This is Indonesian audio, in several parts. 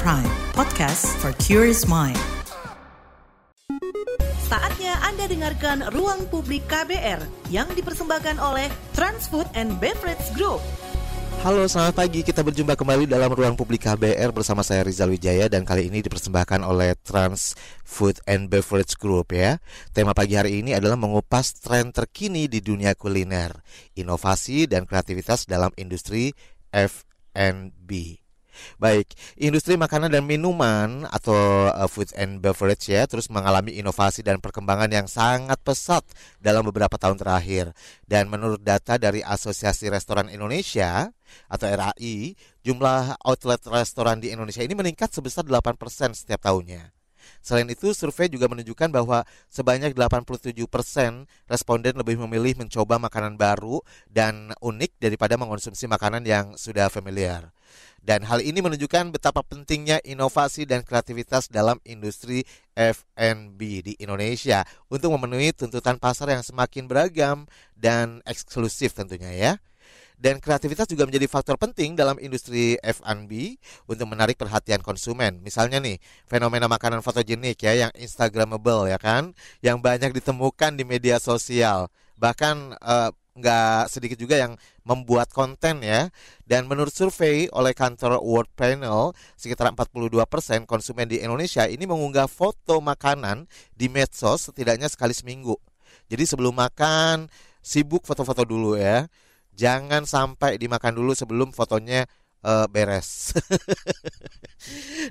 Prime, podcast for curious mind. Saatnya Anda dengarkan Ruang Publik KBR yang dipersembahkan oleh Transfood and Beverage Group. Halo, selamat pagi. Kita berjumpa kembali dalam ruang publik KBR bersama saya Rizal Wijaya dan kali ini dipersembahkan oleh Trans Food and Beverage Group ya. Tema pagi hari ini adalah mengupas tren terkini di dunia kuliner, inovasi dan kreativitas dalam industri F&B. Baik, industri makanan dan minuman atau uh, food and beverage ya terus mengalami inovasi dan perkembangan yang sangat pesat dalam beberapa tahun terakhir. Dan menurut data dari Asosiasi Restoran Indonesia atau RAI, jumlah outlet restoran di Indonesia ini meningkat sebesar 8% setiap tahunnya. Selain itu, survei juga menunjukkan bahwa sebanyak 87% responden lebih memilih mencoba makanan baru dan unik daripada mengonsumsi makanan yang sudah familiar. Dan hal ini menunjukkan betapa pentingnya inovasi dan kreativitas dalam industri F&B di Indonesia untuk memenuhi tuntutan pasar yang semakin beragam dan eksklusif tentunya ya. Dan kreativitas juga menjadi faktor penting dalam industri F&B untuk menarik perhatian konsumen. Misalnya nih, fenomena makanan fotogenik ya yang instagramable ya kan, yang banyak ditemukan di media sosial. Bahkan uh, nggak sedikit juga yang membuat konten ya. Dan menurut survei oleh kantor World Panel, sekitar 42% konsumen di Indonesia ini mengunggah foto makanan di medsos setidaknya sekali seminggu. Jadi sebelum makan sibuk foto-foto dulu ya. Jangan sampai dimakan dulu sebelum fotonya uh, beres.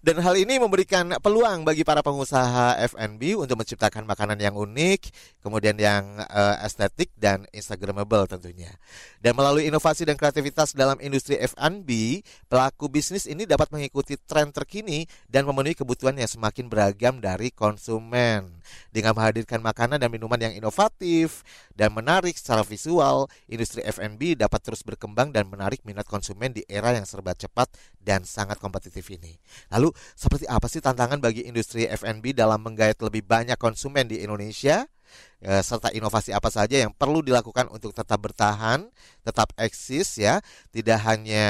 Dan hal ini memberikan peluang bagi para pengusaha F&B untuk menciptakan makanan yang unik, kemudian yang uh, estetik dan instagramable tentunya. Dan melalui inovasi dan kreativitas dalam industri F&B, pelaku bisnis ini dapat mengikuti tren terkini dan memenuhi kebutuhan yang semakin beragam dari konsumen. Dengan menghadirkan makanan dan minuman yang inovatif dan menarik secara visual, industri F&B dapat terus berkembang dan menarik minat konsumen di era yang serba cepat dan sangat kompetitif ini. Lalu, seperti apa sih tantangan bagi industri F&B dalam menggait lebih banyak konsumen di Indonesia? E, serta inovasi apa saja yang perlu dilakukan untuk tetap bertahan, tetap eksis ya, tidak hanya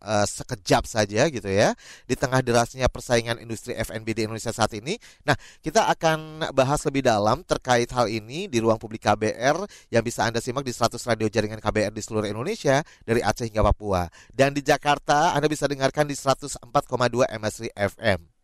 e, sekejap saja gitu ya di tengah derasnya persaingan industri F&B di Indonesia saat ini. Nah, kita akan bahas lebih dalam terkait hal ini di ruang publik KBR yang bisa Anda simak di 100 radio jaringan KBR di seluruh Indonesia dari Aceh hingga Papua. Dan di Jakarta Anda bisa dengarkan di 104,2 MSRI FM.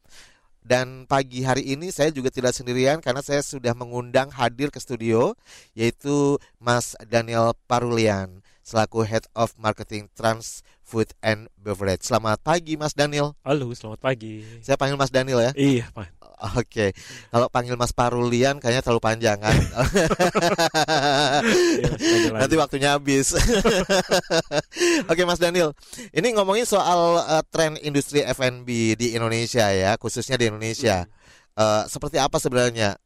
Dan pagi hari ini saya juga tidak sendirian karena saya sudah mengundang hadir ke studio yaitu Mas Daniel Parulian selaku Head of Marketing Trans Food and Beverage. Selamat pagi Mas Daniel. Halo, selamat pagi. Saya panggil Mas Daniel ya. Iya, Pak. Oke, kalau panggil Mas Parulian kayaknya terlalu panjang kan. ya, Nanti waktunya habis. Oke, Mas Daniel. Ini ngomongin soal uh, tren industri F&B di Indonesia ya, khususnya di Indonesia. Uh, seperti apa sebenarnya?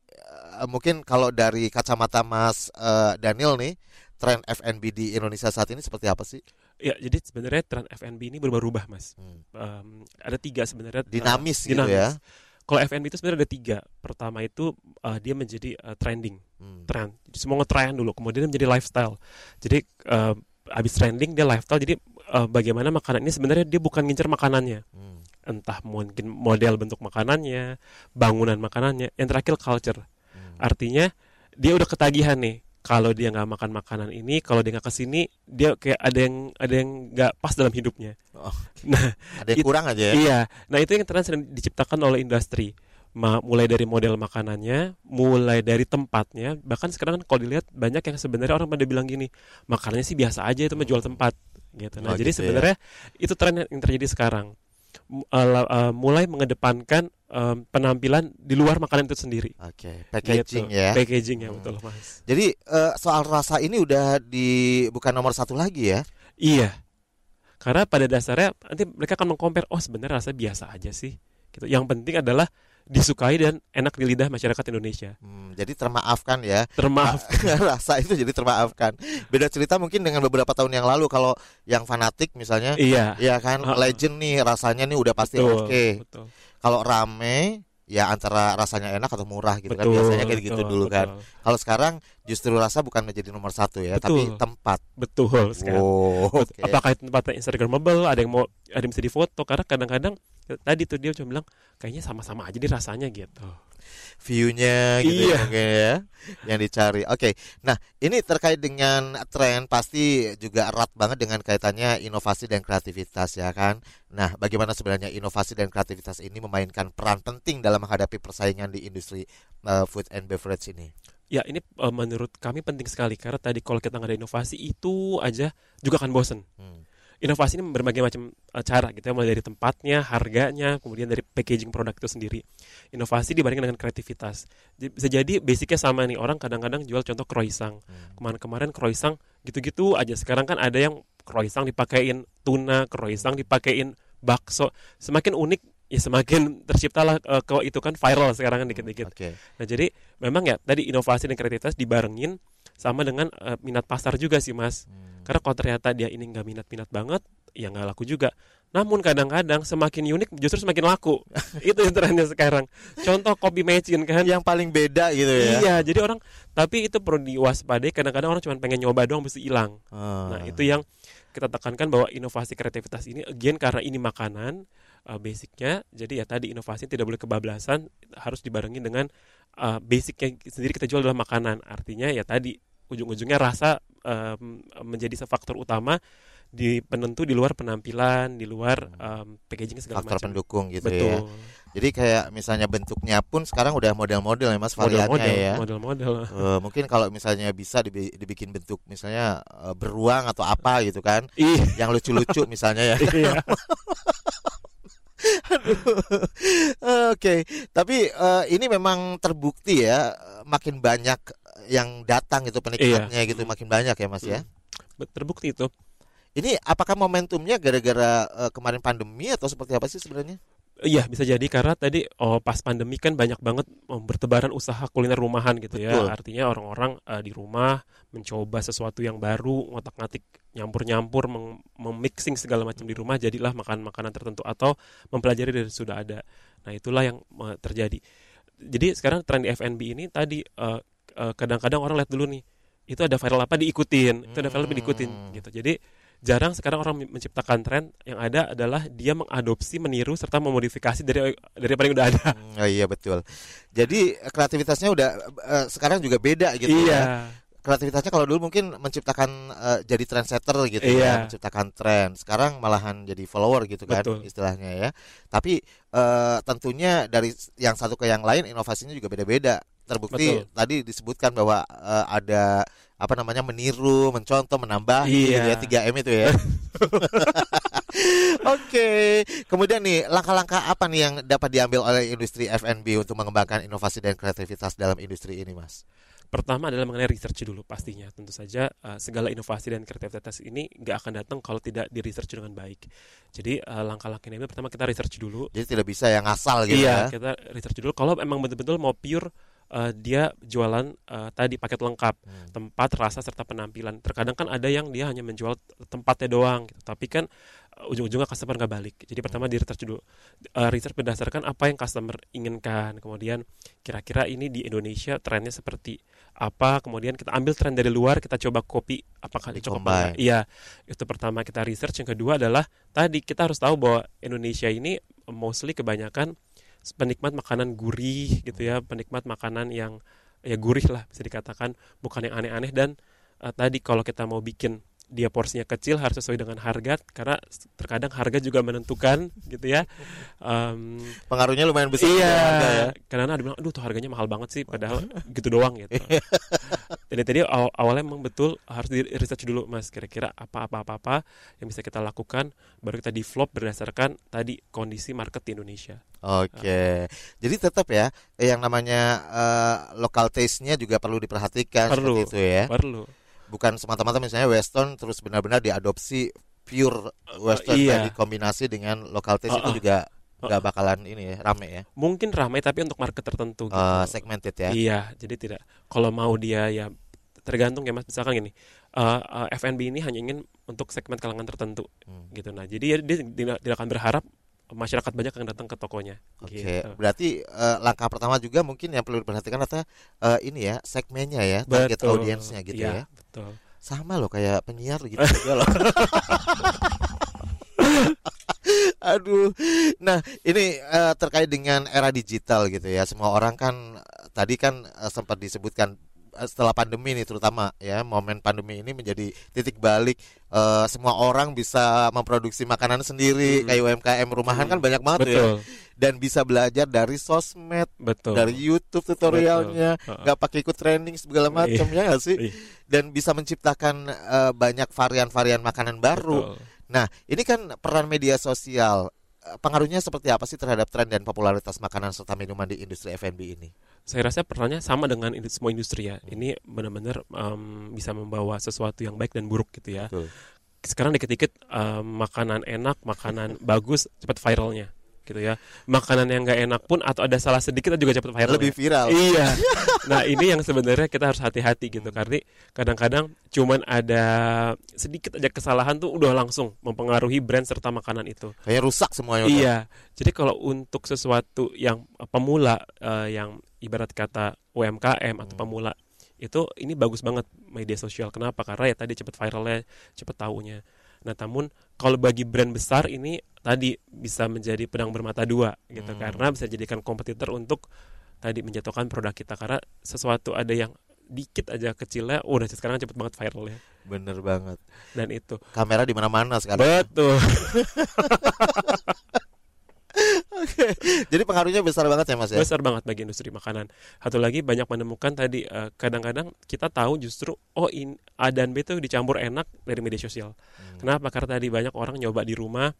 Uh, mungkin kalau dari kacamata Mas uh, Daniel nih, tren F&B di Indonesia saat ini seperti apa sih? Ya, jadi sebenarnya tren F&B ini berubah-ubah, Mas. Hmm. Um, ada tiga sebenarnya. Dinamis, uh, gitu ya kalau FNB itu sebenarnya ada tiga. Pertama itu uh, dia menjadi uh, trending, hmm. trend. Jadi semua ngetren dulu, kemudian dia menjadi lifestyle. Jadi uh, habis trending dia lifestyle. Jadi uh, bagaimana makanan ini sebenarnya dia bukan ngincer makanannya, hmm. entah mungkin model bentuk makanannya, bangunan makanannya. Yang terakhir culture. Hmm. Artinya dia udah ketagihan nih kalau dia nggak makan makanan ini, kalau dia nggak ke sini, dia kayak ada yang ada yang nggak pas dalam hidupnya. Oh, nah, ada yang it, kurang aja ya. Iya, nah itu yang terus diciptakan oleh industri. Ma, mulai dari model makanannya, mulai dari tempatnya, bahkan sekarang kan kalau dilihat banyak yang sebenarnya orang pada bilang gini, makanannya sih biasa aja itu menjual tempat, gitu. Nah, oh, jadi gitu ya. sebenarnya ya. itu tren yang terjadi sekarang. Uh, uh, mulai mengedepankan um, penampilan di luar makanan itu sendiri. Oke, okay. packaging gitu. ya. Packaging ya hmm. betul mas. Jadi uh, soal rasa ini udah di bukan nomor satu lagi ya? Iya, karena pada dasarnya nanti mereka akan mengkompar, oh sebenarnya rasa biasa aja sih. Gitu. Yang penting adalah disukai dan enak di lidah masyarakat Indonesia. Hmm, jadi termaafkan ya. Termaafkan. Rasa itu jadi termaafkan. Beda cerita mungkin dengan beberapa tahun yang lalu kalau yang fanatik misalnya, iya, iya kan, uh, legend nih rasanya nih udah pasti oke. Okay. Kalau rame ya antara rasanya enak atau murah gitu kan. betul, kan biasanya kayak gitu dulu kan. Kalau sekarang justru rasa bukan menjadi nomor satu ya, betul. tapi tempat. Betul sekali. Oh, okay. Apakah tempatnya Instagramable, ada yang mau ada yang bisa difoto karena kadang-kadang tadi tuh dia cuma bilang kayaknya sama-sama aja deh rasanya gitu view-nya gitu Iya. ya mungkin ya yang dicari. Oke. Nah, ini terkait dengan tren pasti juga erat banget dengan kaitannya inovasi dan kreativitas ya kan. Nah, bagaimana sebenarnya inovasi dan kreativitas ini memainkan peran penting dalam menghadapi persaingan di industri uh, food and beverage ini? ya ini eh, menurut kami penting sekali karena tadi kalau kita nggak ada inovasi itu aja juga akan bosen Hmm. Inovasi ini berbagai macam eh, cara gitu ya. Mulai dari tempatnya harganya kemudian dari packaging produk itu sendiri. Inovasi dibandingkan dengan kreativitas. Jadi, bisa jadi basicnya sama nih. Orang kadang-kadang jual contoh croissant. Hmm. kemarin-kemarin croissant gitu-gitu aja. Sekarang kan ada yang croissant dipakein tuna croissant dipakein bakso. Semakin unik ya semakin terciptalah eh, kalau itu kan viral sekarang kan dikit-dikit Oke. Nah jadi memang ya tadi inovasi dan kreativitas dibarengin sama dengan eh, minat pasar juga sih mas. Hmm. Karena kalau ternyata dia ini nggak minat-minat banget, ya nggak laku juga. Namun kadang-kadang semakin unik justru semakin laku. Itu yang trennya sekarang. Contoh kopi mecin kan. Yang paling beda gitu ya. Iya, jadi orang tapi itu perlu diwaspadai. Kadang-kadang orang cuma pengen nyoba doang, mesti hilang. Ah. Nah itu yang kita tekankan bahwa inovasi kreativitas ini again karena ini makanan uh, basicnya jadi ya tadi inovasi tidak boleh kebablasan harus dibarengi dengan uh, basicnya sendiri kita jual adalah makanan artinya ya tadi ujung-ujungnya rasa um, menjadi faktor utama di penentu di luar penampilan di luar um, packaging segala faktor macam. pendukung gitu betul. Ya. Jadi kayak misalnya bentuknya pun sekarang udah model-model ya Mas variannya model-model ya. model-model. Eh, mungkin kalau misalnya bisa dibi- dibikin bentuk misalnya eh, beruang atau apa gitu kan. Ih, yang lucu-lucu misalnya ya. Iya. oke. Tapi eh, ini memang terbukti ya makin banyak yang datang gitu penikmatnya gitu Hmm. makin banyak ya mas ya? Bet- terbukti itu. Ini apakah momentumnya gara-gara eh, kemarin pandemi atau seperti apa sih sebenarnya? Iya bisa jadi karena tadi oh, pas pandemi kan banyak banget oh, bertebaran usaha kuliner rumahan gitu Betul. ya artinya orang-orang eh, di rumah mencoba sesuatu yang baru ngotak-ngatik nyampur-nyampur memixing segala macam di rumah jadilah makan makanan tertentu atau mempelajari dari sudah ada. Nah itulah yang eh, terjadi. Jadi sekarang tren di F&B ini tadi eh, eh, kadang-kadang orang lihat dulu nih itu ada viral apa diikutin itu ada viral apa diikutin Hmm. gitu jadi jarang sekarang orang menciptakan tren yang ada adalah dia mengadopsi meniru serta memodifikasi dari dari apa yang udah ada Hmm, oh iya betul jadi kreativitasnya udah eh, sekarang juga beda gitu ya iya kreativitasnya kalau dulu mungkin menciptakan eh, jadi trendsetter gitu ya, Iya. menciptakan tren. Sekarang malahan jadi follower gitu kan Betul. istilahnya ya. Tapi eh, tentunya dari yang satu ke yang lain inovasinya juga beda-beda. Terbukti Betul. tadi disebutkan bahwa eh, ada apa namanya meniru, mencontoh, menambah gitu Iya. ya 3M itu ya. Oke, kemudian nih langkah-langkah apa nih yang dapat diambil oleh industri F&B untuk mengembangkan inovasi dan kreativitas dalam industri ini, Mas? pertama adalah mengenai research dulu pastinya tentu saja eh, segala inovasi dan kreativitas ini nggak akan datang kalau tidak di research dengan baik jadi eh, langkah-langkah ini pertama kita research dulu Jadi tidak bisa yang asal gitu iya ya. kita research dulu kalau emang betul-betul mau pure eh, dia jualan eh, tadi paket lengkap Hmm. tempat rasa serta penampilan. Terkadang kan ada yang dia hanya menjual tempatnya doang gitu. tapi kan uh, ujung-ujungnya customer nggak balik. Jadi pertama di research dulu Uh, research berdasarkan apa yang customer inginkan. Kemudian kira-kira ini di Indonesia trennya seperti apa? Kemudian kita ambil tren dari luar kita coba copy apakah cocok apa iya itu pertama kita research. Yang kedua adalah tadi kita harus tahu bahwa Indonesia ini mostly kebanyakan penikmat makanan gurih gitu ya penikmat makanan yang ya gurih lah bisa dikatakan bukan yang aneh-aneh. Dan eh, tadi kalau kita mau bikin dia porsinya kecil harus sesuai dengan harga karena terkadang harga juga menentukan gitu ya Em, Pengaruhnya lumayan besar ya, harga ya. iya karena ada bilang aduh tuh harganya mahal banget sih padahal gitu doang gitu jadi tadi aw- awalnya memang betul harus di research dulu mas kira-kira apa apa apa apa yang bisa kita lakukan baru kita develop berdasarkan tadi kondisi market di Indonesia Oke. Jadi tetap ya yang namanya eh, local taste-nya juga perlu diperhatikan Perlu. seperti itu ya. perlu Bukan semata-mata misalnya western terus benar-benar diadopsi pure western iya. dan dikombinasi dengan local taste itu Uh-uh. juga nggak bakalan ini ya rame ya. mungkin ramai tapi untuk market tertentu gitu. Eh, segmented ya. Iya, jadi tidak. Kalau mau dia ya tergantung ya mas. Misalkan gini, uh, uh, F&B ini hanya ingin untuk segmen kalangan tertentu, Hmm. gitu. Nah, jadi ya dia tidak, tidak akan berharap masyarakat banyak yang datang ke tokonya. Oke, Gitu. berarti eh, langkah pertama juga mungkin yang perlu diperhatikan adalah eh, ini ya segmennya ya, target audiensnya gitu ya. Iya, Betul. Sama loh kayak penyiar gitu juga loh. Aduh. Nah, ini uh, terkait dengan era digital gitu ya. Semua orang kan tadi kan uh, sempat disebutkan setelah pandemi ini terutama ya momen pandemi ini menjadi titik balik uh, semua orang bisa memproduksi makanan sendiri hmm. kayak UMKM rumahan kan hmm. kan banyak banget ya. Betul. ya dan bisa belajar dari sosmed Betul. dari YouTube tutorialnya nggak pakai ikut training segala iya. macam ya gak sih iya. dan bisa menciptakan uh, banyak varian-varian makanan baru Betul. nah ini kan peran media sosial pengaruhnya seperti apa sih terhadap tren dan popularitas makanan serta minuman di industri F&B ini saya rasa perannya sama dengan semua industri ya. Ini benar-benar um, bisa membawa sesuatu yang baik dan buruk gitu ya. Betul. Sekarang dikit-dikit um, makanan enak, makanan bagus, cepat viralnya gitu ya. Makanan yang nggak enak pun atau ada salah sedikit juga cepat viral. Lebih viral. Iya. nah ini yang sebenarnya kita harus hati-hati gitu karena kadang-kadang cuman ada sedikit aja kesalahan tuh udah langsung mempengaruhi brand serta makanan itu. Kayak rusak semuanya. Iya. Jadi kalau untuk sesuatu yang pemula uh, yang ibarat kata UMKM atau hmm. pemula itu ini bagus banget media sosial. Kenapa? Karena ya tadi cepat viralnya, cepat tahunya. Nah, namun kalau bagi brand besar ini tadi bisa menjadi pedang bermata dua gitu. Hmm. karena bisa jadikan kompetitor untuk tadi menjatuhkan produk kita. Karena sesuatu ada yang dikit aja kecilnya oh, udah sekarang cepet banget viral ya. Bener banget. Dan itu. Kamera di mana-mana sekarang. Betul. Jadi pengaruhnya besar banget ya Mas ya. Besar banget bagi industri makanan. Satu lagi banyak menemukan tadi eh, kadang-kadang kita tahu justru oh in A dan B itu dicampur enak dari media sosial. Hmm. Kenapa? Karena tadi banyak orang nyoba di rumah,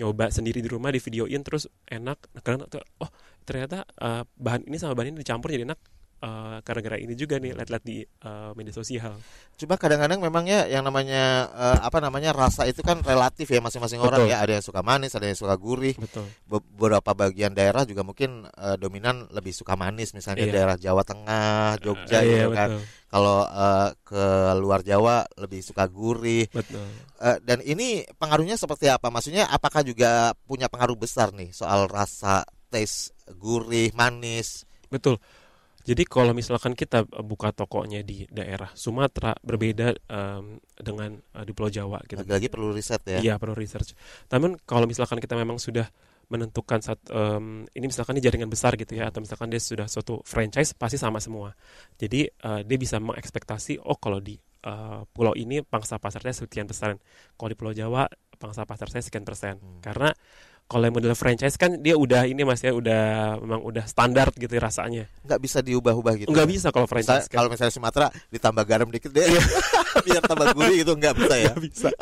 nyoba sendiri di rumah di videoin terus enak. Karena oh ternyata uh, bahan ini sama bahan ini dicampur jadi enak uh, gara-gara ini juga nih lihat-lihat di uh, media sosial. Cuma kadang-kadang memangnya yang namanya uh, apa namanya rasa itu kan relatif ya masing-masing orang ya. Ada yang suka manis, ada yang suka gurih. Betul. Beberapa bagian daerah juga mungkin uh, dominan lebih suka manis, misalnya iya. daerah Jawa Tengah, Jogja uh, gitu iya, kan. Kalau uh, ke luar Jawa lebih suka gurih. Betul. Uh, dan ini pengaruhnya seperti apa? Maksudnya apakah juga punya pengaruh besar nih soal rasa, taste, gurih, manis? Betul jadi kalau misalkan kita eh, buka tokonya di daerah Sumatera berbeda um, dengan uh, di Pulau Jawa gitu. Lagi-lagi perlu riset ya. Iya, perlu research. Namun kalau misalkan kita memang sudah menentukan saat um, ini misalkan ini jaringan besar gitu ya atau misalkan dia sudah suatu franchise pasti sama semua. Jadi uh, dia bisa mengekspektasi oh kalau di uh, pulau ini pangsa pasarnya sekian persen. Kalau di Pulau Jawa pangsa pasar saya sekian persen. Hmm. Karena kalau model franchise kan dia udah ini mas ya udah memang udah standar gitu rasanya nggak bisa diubah-ubah gitu nggak bisa kalau franchise kan. kalau misalnya Sumatera ditambah garam dikit deh iya. biar tambah gurih gitu nggak bisa ya nggak bisa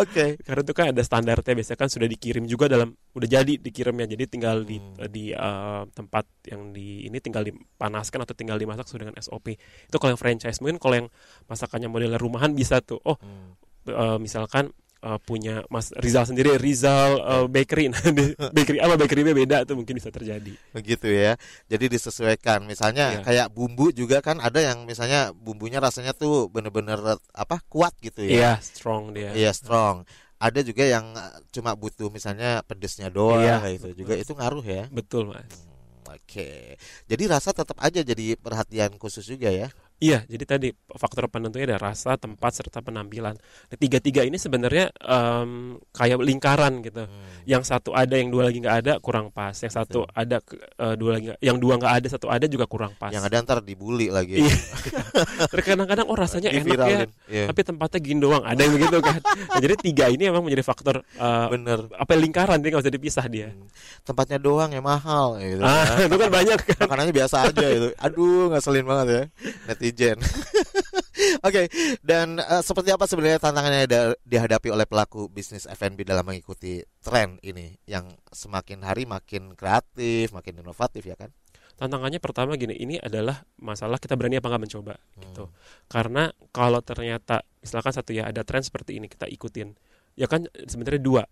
Oke. Okay. Karena itu kan ada standarnya biasanya kan sudah dikirim juga dalam udah jadi dikirimnya jadi tinggal di hmm. di uh, tempat yang di ini tinggal dipanaskan atau tinggal dimasak sesuai dengan SOP. Itu kalau yang franchise mungkin kalau yang masakannya model rumahan bisa tuh. Oh, hmm. uh, misalkan uh, punya Mas Rizal sendiri Rizal uh, bakery. Nah, bakery apa bakery beda tuh mungkin bisa terjadi. Begitu ya. Jadi disesuaikan. Misalnya ya. kayak bumbu juga kan ada yang misalnya bumbunya rasanya tuh bener-bener apa kuat gitu ya. Iya strong dia. Iya strong. Ada juga yang cuma butuh misalnya pedesnya doang iya, gitu juga. Itu ngaruh ya. Betul mas. Hmm, oke. Okay. jadi rasa tetap aja jadi perhatian khusus juga ya Iya, jadi tadi faktor penentunya ada rasa, tempat, serta penampilan. Nah, tiga-tiga ini sebenarnya um, kayak lingkaran gitu. Hmm. Yang satu ada, yang dua lagi nggak ada, kurang pas. Yang satu Betul. ada, uh, dua lagi, yang dua nggak ada, satu ada juga kurang pas. Yang ada ntar dibully lagi. Iya. Terkadang-kadang oh rasanya enak ya, yeah. tapi tempatnya gini doang. Ada yang begitu kan. Nah, jadi tiga ini memang menjadi faktor. Uh, Bener. Apa lingkaran dia nggak usah dipisah dia. Hmm. Tempatnya doang yang mahal. Gitu, ah, itu kan banyak kan. Makanannya biasa aja itu. Aduh, ngeselin banget ya. netizen. Oke, okay, dan uh, seperti apa sebenarnya tantangannya yang dihadapi oleh pelaku bisnis F&B dalam mengikuti tren ini yang semakin hari makin kreatif, makin inovatif ya kan? Tantangannya pertama gini, ini adalah masalah kita berani apa nggak mencoba hmm. gitu. Karena kalau ternyata misalkan satu ya ada tren seperti ini kita ikutin, ya kan sebenarnya dua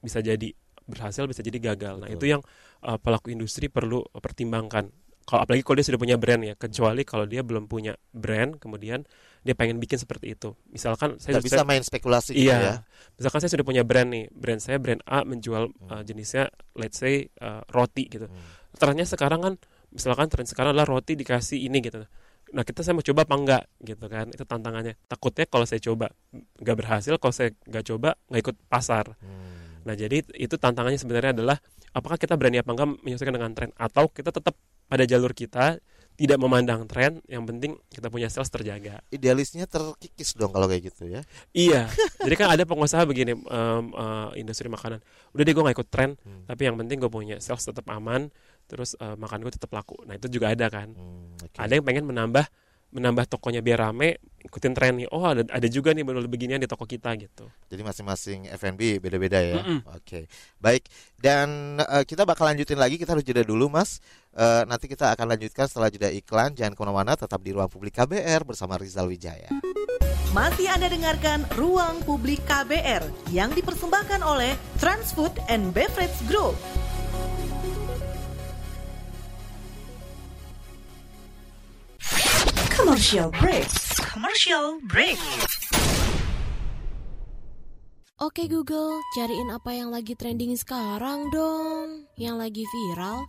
bisa jadi berhasil bisa jadi gagal. Nah, Betul. Nah itu yang uh, pelaku industri perlu pertimbangkan kalau apalagi kalau dia sudah punya brand ya kecuali kalau dia belum punya brand kemudian dia pengen bikin seperti itu. Misalkan saya bisa saya, main spekulasi gitu iya. ya? misalkan saya sudah punya brand nih brand saya brand A menjual hmm. uh, jenisnya let's say uh, roti gitu. Hmm. ternyata sekarang kan misalkan tren sekarang adalah roti dikasih ini gitu. Nah kita saya mau coba apa enggak gitu kan itu tantangannya. Takutnya kalau saya coba nggak berhasil kalau saya nggak coba nggak ikut pasar. Hmm. Nah, jadi itu tantangannya sebenarnya adalah apakah kita berani apa enggak menyesuaikan dengan tren atau kita tetap pada jalur kita tidak memandang tren, yang penting kita punya sales terjaga. Idealisnya terkikis dong kalau kayak gitu ya. Iya. jadi kan ada pengusaha begini um, uh, industri makanan. Udah deh gue gak ikut tren, Hmm. tapi yang penting gue punya sales tetap aman, terus uh, makan gue tetap laku. Nah, itu juga ada kan. Hmm, oke. Ada yang pengen menambah menambah tokonya biar rame, ikutin tren nih. Oh, ada ada juga nih model beginian di toko kita gitu. Jadi masing-masing F&B beda-beda ya. Mm-mm. Oke, baik. Dan eh, kita bakal lanjutin lagi. Kita harus jeda dulu, Mas. Eh, nanti kita akan lanjutkan setelah jeda iklan. Jangan ke mana-mana, tetap di ruang publik KBR bersama Rizal Wijaya. Masih Anda dengarkan Ruang Publik KBR yang dipersembahkan oleh Transfood and Beverage Group. Commercial break. Commercial break. Oke Google, cariin apa yang lagi trending sekarang dong. Yang lagi viral,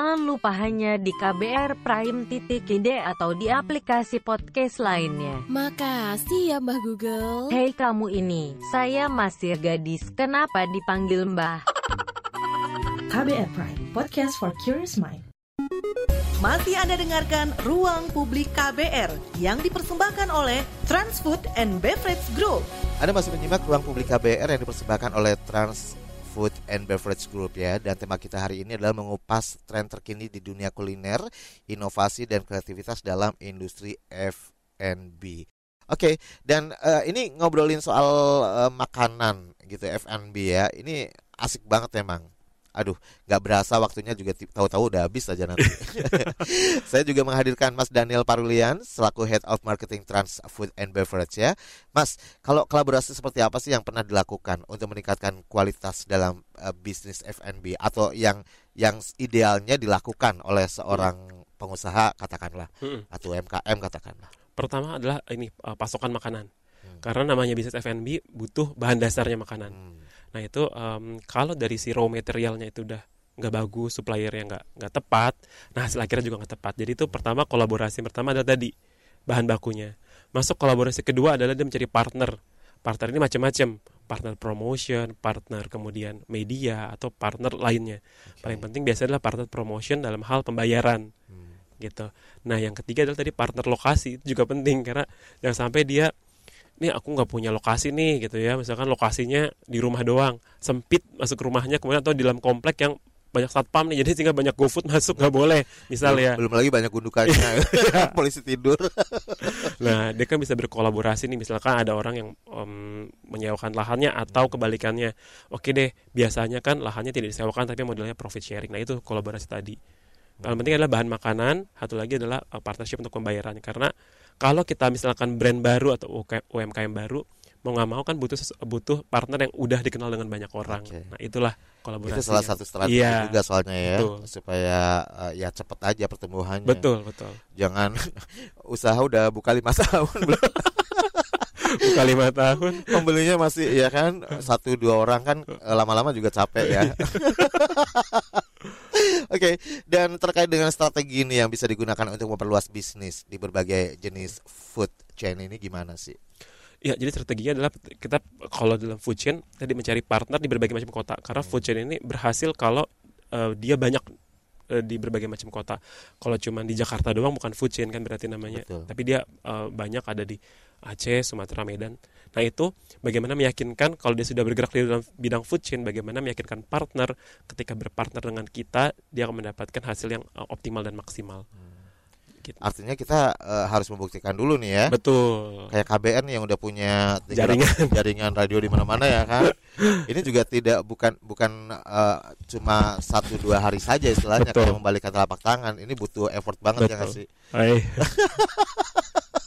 lupa hanya di KBR Prime titik ide atau di aplikasi podcast lainnya. Makasih ya Mbah Google. Hei kamu ini, saya masih gadis, kenapa dipanggil mbah? KBR Prime, podcast for curious mind. Masih Anda dengarkan Ruang Publik KBR yang dipersembahkan oleh Transfood and Beverage Group. Anda masih menyimak ruang publik KBR yang dipersembahkan oleh Trans Food and Beverage Group ya dan tema kita hari ini adalah mengupas tren terkini di dunia kuliner, inovasi dan kreativitas dalam industri F&B. Oke, dan eh, ini ngobrolin soal eh, makanan gitu F&B ya. Ini asik banget emang. Aduh, nggak berasa waktunya juga tahu-tahu udah habis aja nanti. Saya juga menghadirkan Mas Daniel Parulian selaku Head of Marketing Trans Food and Beverage ya. Mas, kalau kolaborasi seperti apa sih yang pernah dilakukan untuk meningkatkan kualitas dalam eh, bisnis F&B atau yang yang idealnya dilakukan oleh seorang pengusaha katakanlah Mm-mm. atau UMKM katakanlah. Pertama adalah ini uh, pasokan makanan. Hmm. Karena namanya bisnis F&B butuh bahan dasarnya makanan. Hmm. Nah itu em, kalau dari si raw materialnya itu udah nggak bagus, suppliernya nggak nggak tepat, nah hasil akhirnya juga nggak tepat. Jadi itu pertama kolaborasi pertama adalah tadi bahan bakunya. Masuk kolaborasi kedua adalah dia mencari partner. Partner ini macam-macam, partner promotion, partner kemudian media atau partner lainnya. Paling penting biasanya adalah partner promotion dalam hal pembayaran Hmm. gitu. Nah yang ketiga adalah tadi partner lokasi itu juga penting karena jangan sampai dia nih aku nggak punya lokasi nih gitu ya. Misalkan lokasinya di rumah doang sempit masuk ke rumahnya kemudian atau di dalam komplek yang banyak satpam nih jadi sehingga banyak GoFood masuk nggak boleh misal belum, ya. belum lagi banyak gundukannya. Polisi tidur. nah dia kan bisa berkolaborasi nih misalkan ada orang yang em, menyewakan lahannya atau kebalikannya. Oke deh biasanya kan lahannya tidak disewakan tapi modelnya profit sharing. Nah itu kolaborasi tadi. Yang penting adalah bahan makanan, satu lagi adalah uh, partnership untuk pembayaran. Karena kalau kita misalkan brand baru atau UMKM baru, mau nggak mau kan butuh butuh partner yang udah dikenal dengan banyak orang. Oke. Nah itulah kolaborasi. Itu salah satu strategi Iya. juga soalnya ya Betul. supaya eh, ya cepet aja pertumbuhannya. Betul betul. Jangan usaha udah buka lima tahun belum Buka lima tahun. pembelinya masih ya kan satu dua orang kan eh, lama-lama juga capek ya. Oke, dan terkait dengan strategi ini yang bisa digunakan untuk memperluas bisnis di berbagai jenis food chain ini gimana sih? Ya, jadi strateginya adalah kita kalau dalam food chain tadi mencari partner di berbagai macam kota. Karena food chain ini berhasil kalau eh, dia banyak eh, di berbagai macam kota. Kalau cuma di Jakarta doang bukan food chain kan berarti namanya. Betul. Tapi dia eh, banyak ada di Aceh, Sumatera, Medan. Nah itu bagaimana meyakinkan kalau dia sudah bergerak di dalam bidang food chain, bagaimana meyakinkan partner ketika berpartner dengan kita dia akan mendapatkan hasil yang eh, optimal dan maksimal. Gitu. Artinya kita eh, harus membuktikan dulu nih ya. Betul. Kayak KBN yang udah punya 300 Jaringan. jaringan radio di mana-mana ya kan. Ini juga tidak bukan bukan eh, cuma satu dua hari saja istilahnya Betul. kayak membalikan telapak tangan. Ini butuh effort banget ya Betul. sih?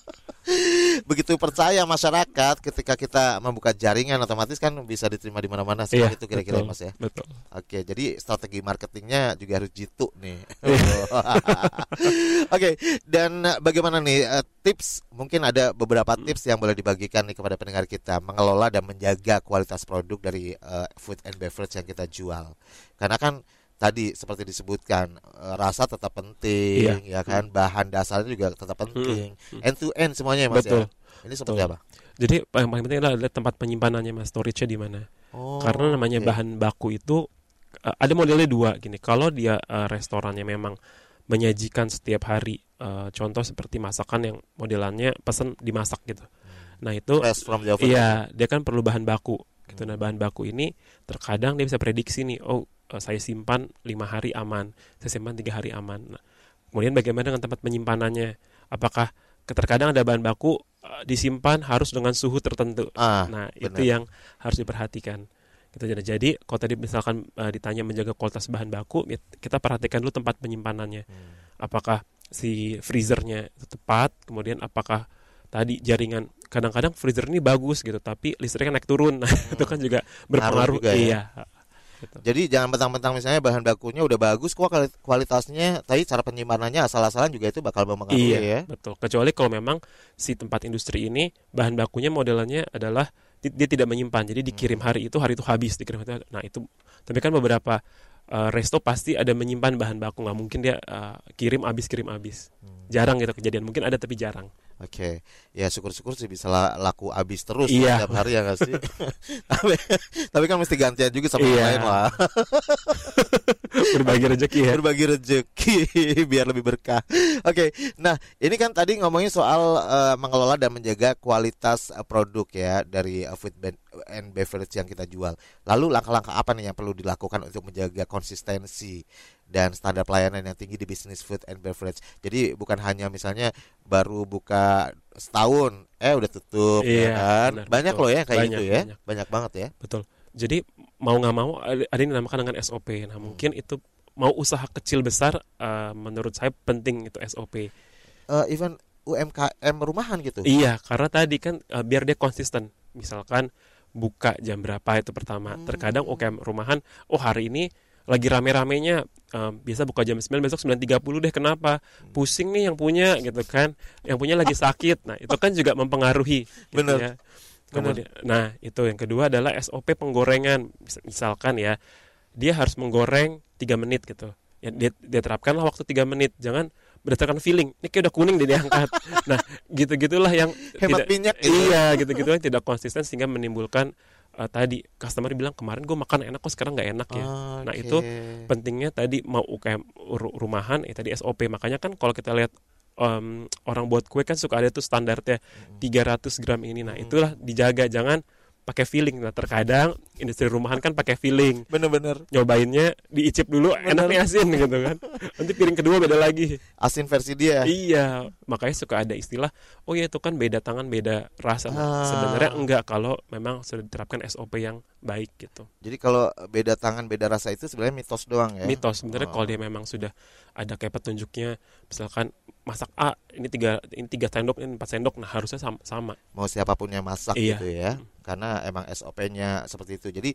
Begitu percaya masyarakat ketika kita membuka jaringan otomatis kan bisa diterima di mana-mana sih Iya, itu kira-kira betul, Mas ya. Betul. Oke, jadi strategi marketingnya juga harus jitu nih. Iya. Oke, dan bagaimana nih eh, tips? Mungkin ada beberapa tips yang boleh dibagikan nih kepada pendengar kita mengelola dan menjaga kualitas produk dari eh, food and beverage yang kita jual. Karena kan tadi seperti disebutkan eh, rasa tetap penting, ya kan, bahan dasarnya juga tetap penting, end to end semuanya ya, Mas Betul. ya. Ini seperti Betul. apa? Jadi yang paling penting adalah tempat penyimpanannya mas, storage-nya di mana. Oh, Karena namanya oke. bahan baku itu uh, ada modelnya dua gini. Kalau dia uh, restorannya memang menyajikan setiap hari, uh, contoh seperti masakan yang modelannya pesen dimasak gitu. Nah itu. Iya, dia kan perlu bahan baku. Gitu. Nah, bahan baku ini terkadang dia bisa prediksi nih, oh eh, saya simpan lima hari aman, saya simpan tiga hari aman. Nah, kemudian bagaimana dengan tempat penyimpanannya? Apakah terkadang ada bahan baku eh, disimpan harus dengan suhu tertentu? Ah, nah, itu benar. yang harus diperhatikan. Gitu. Jadi- kalau tadi misalkan eh, ditanya menjaga kualitas bahan baku, ya kita perhatikan dulu tempat penyimpanannya. Hmm. Apakah si freezernya itu tepat, kemudian apakah tadi jaringan kadang-kadang freezer ini bagus gitu tapi listriknya naik turun nah itu kan juga berpengaruh juga ya. Gitu. Jadi jangan mentang-mentang misalnya bahan bakunya udah bagus kok kuali- kualitasnya tadi cara penyimpanannya asal-asalan juga itu bakal mempengaruhi iya ya. betul kecuali kalau memang si tempat industri ini bahan bakunya modelannya adalah di- dia tidak menyimpan jadi dikirim Hmm. hari itu hari itu habis dikirim hari itu- nah itu tapi kan beberapa uh, resto pasti ada menyimpan bahan baku nggak mungkin dia uh, kirim habis kirim habis Hmm. jarang gitu kejadian mungkin ada tapi jarang Oke. Ya syukur-syukur sih bisa la- laku habis terus Iya. setiap hari ya nggak sih? tapi, tapi kan mesti gantian juga sama yang Iya. lain lah. berbagi rezeki ya Berbagi rezeki biar lebih berkah. Oke. Nah, ini kan tadi ngomongin soal eh, mengelola dan menjaga kualitas eh, produk ya dari eh, food and beverage yang kita jual. Lalu langkah-langkah apa nih yang perlu dilakukan untuk menjaga konsistensi dan standar pelayanan yang tinggi di bisnis food and beverage. Jadi bukan hanya misalnya baru buka setahun eh udah tutup ya Iya, kan. benar, banyak betul. loh ya kayak Banyak, gitu ya. banyak. Banyak banget ya. Betul. Jadi mau nggak mau ada yang dinamakan dengan SOP. Nah mungkin itu mau usaha kecil besar eh, menurut saya penting itu SOP. Eh, even UMKM rumahan gitu. Iya karena tadi kan eh, biar dia konsisten. Misalkan buka jam berapa itu pertama. Terkadang UKM rumahan, oh hari ini lagi rame-ramenya eh, biasa buka jam 9 besok 9.30 deh kenapa? Pusing nih yang punya gitu kan. Yang punya lagi sakit. Nah itu kan juga mempengaruhi gitu Bener. ya. Kemudian, nah itu yang kedua adalah SOP penggorengan. Mis- misalkan ya dia harus menggoreng tiga menit gitu. Ya dia, dia terapkanlah waktu tiga menit. Jangan berdasarkan feeling. Ini kayak udah kuning dia diangkat. Nah gitu gitulah yang Hemat tidak- minyak gitu. iya gitu gitu yang tidak konsisten sehingga menimbulkan eh, tadi customer bilang kemarin gue makan enak kok sekarang nggak enak ya. Nah Oke. itu pentingnya tadi mau UKM ru- rumahan ya tadi SOP makanya kan kalau kita lihat em, orang buat kue kan suka ada tuh standarnya 300 gram ini. Nah itulah dijaga. Jangan pakai feeling. Nah terkadang industri rumahan kan pakai feeling. Bener-bener. Nyobainnya diicip dulu enaknya asin gitu kan. Nanti piring kedua beda lagi. Asin versi dia. iya makanya suka ada istilah oh ya itu kan beda tangan beda rasa. Ah. Nah, sebenarnya enggak kalau memang sudah diterapkan SOP yang baik gitu Jadi kalau beda tangan beda rasa itu sebenarnya mitos doang ya. mitos sebenarnya Oh. kalau dia memang sudah ada kayak petunjuknya misalkan masak A ini tiga ini tiga sendok ini empat sendok nah harusnya sama, sama. Mau siapa pun yang masak Iya. gitu ya. Karena emang SOP-nya seperti itu. Jadi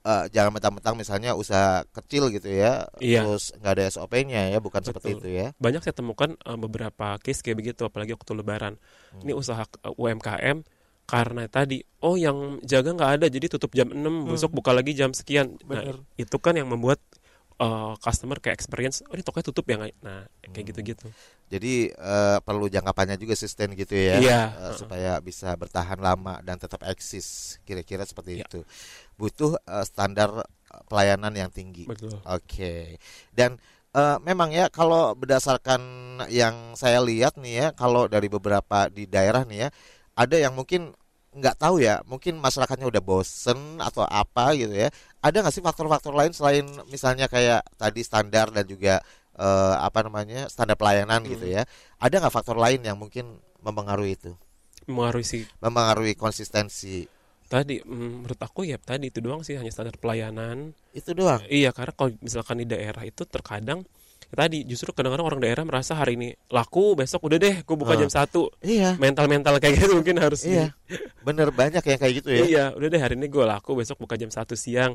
eh, jangan mentang-mentang misalnya usaha kecil gitu ya, Iya. terus nggak ada SOP-nya ya, bukan seperti Betul. itu ya. banyak saya temukan eh, beberapa case kayak begitu apalagi waktu lebaran Hmm. ini usaha eh, UMKM karena tadi oh yang jaga nggak ada jadi tutup jam 6 besok buka lagi jam sekian nah, Hmm. Itu kan yang membuat eh, customer kayak experience oh ini tokonya tutup ya nggak nah Hmm. kayak gitu-gitu Jadi eh, perlu jangka panjang juga sustain gitu ya, Iya. eh, supaya bisa bertahan lama dan tetap eksis. Kira-kira seperti Iya. itu. Butuh eh, standar pelayanan yang tinggi. Oke. Dan eh, memang ya kalau berdasarkan yang saya lihat nih ya, kalau dari beberapa di daerah nih ya, ada yang mungkin nggak tahu ya, mungkin masyarakatnya udah bosen atau apa gitu ya. Ada nggak sih faktor-faktor lain selain misalnya kayak tadi standar dan juga eh, apa namanya standar pelayanan gitu ya? Ada nggak faktor lain yang mungkin mempengaruhi itu, mengaruhi si mempengaruhi konsistensi tadi mm, menurut aku ya tadi itu doang sih hanya standar pelayanan itu doang? Iya, karena kalau misalkan di daerah itu terkadang ya tadi justru kadang-kadang orang daerah merasa hari ini laku besok udah deh gue buka Ah. jam satu Iya. mental-mental kayak gitu mungkin harus Iya. Bener banyak yang kayak gitu ya. Iya, udah deh hari ini gue laku, besok buka jam satu siang.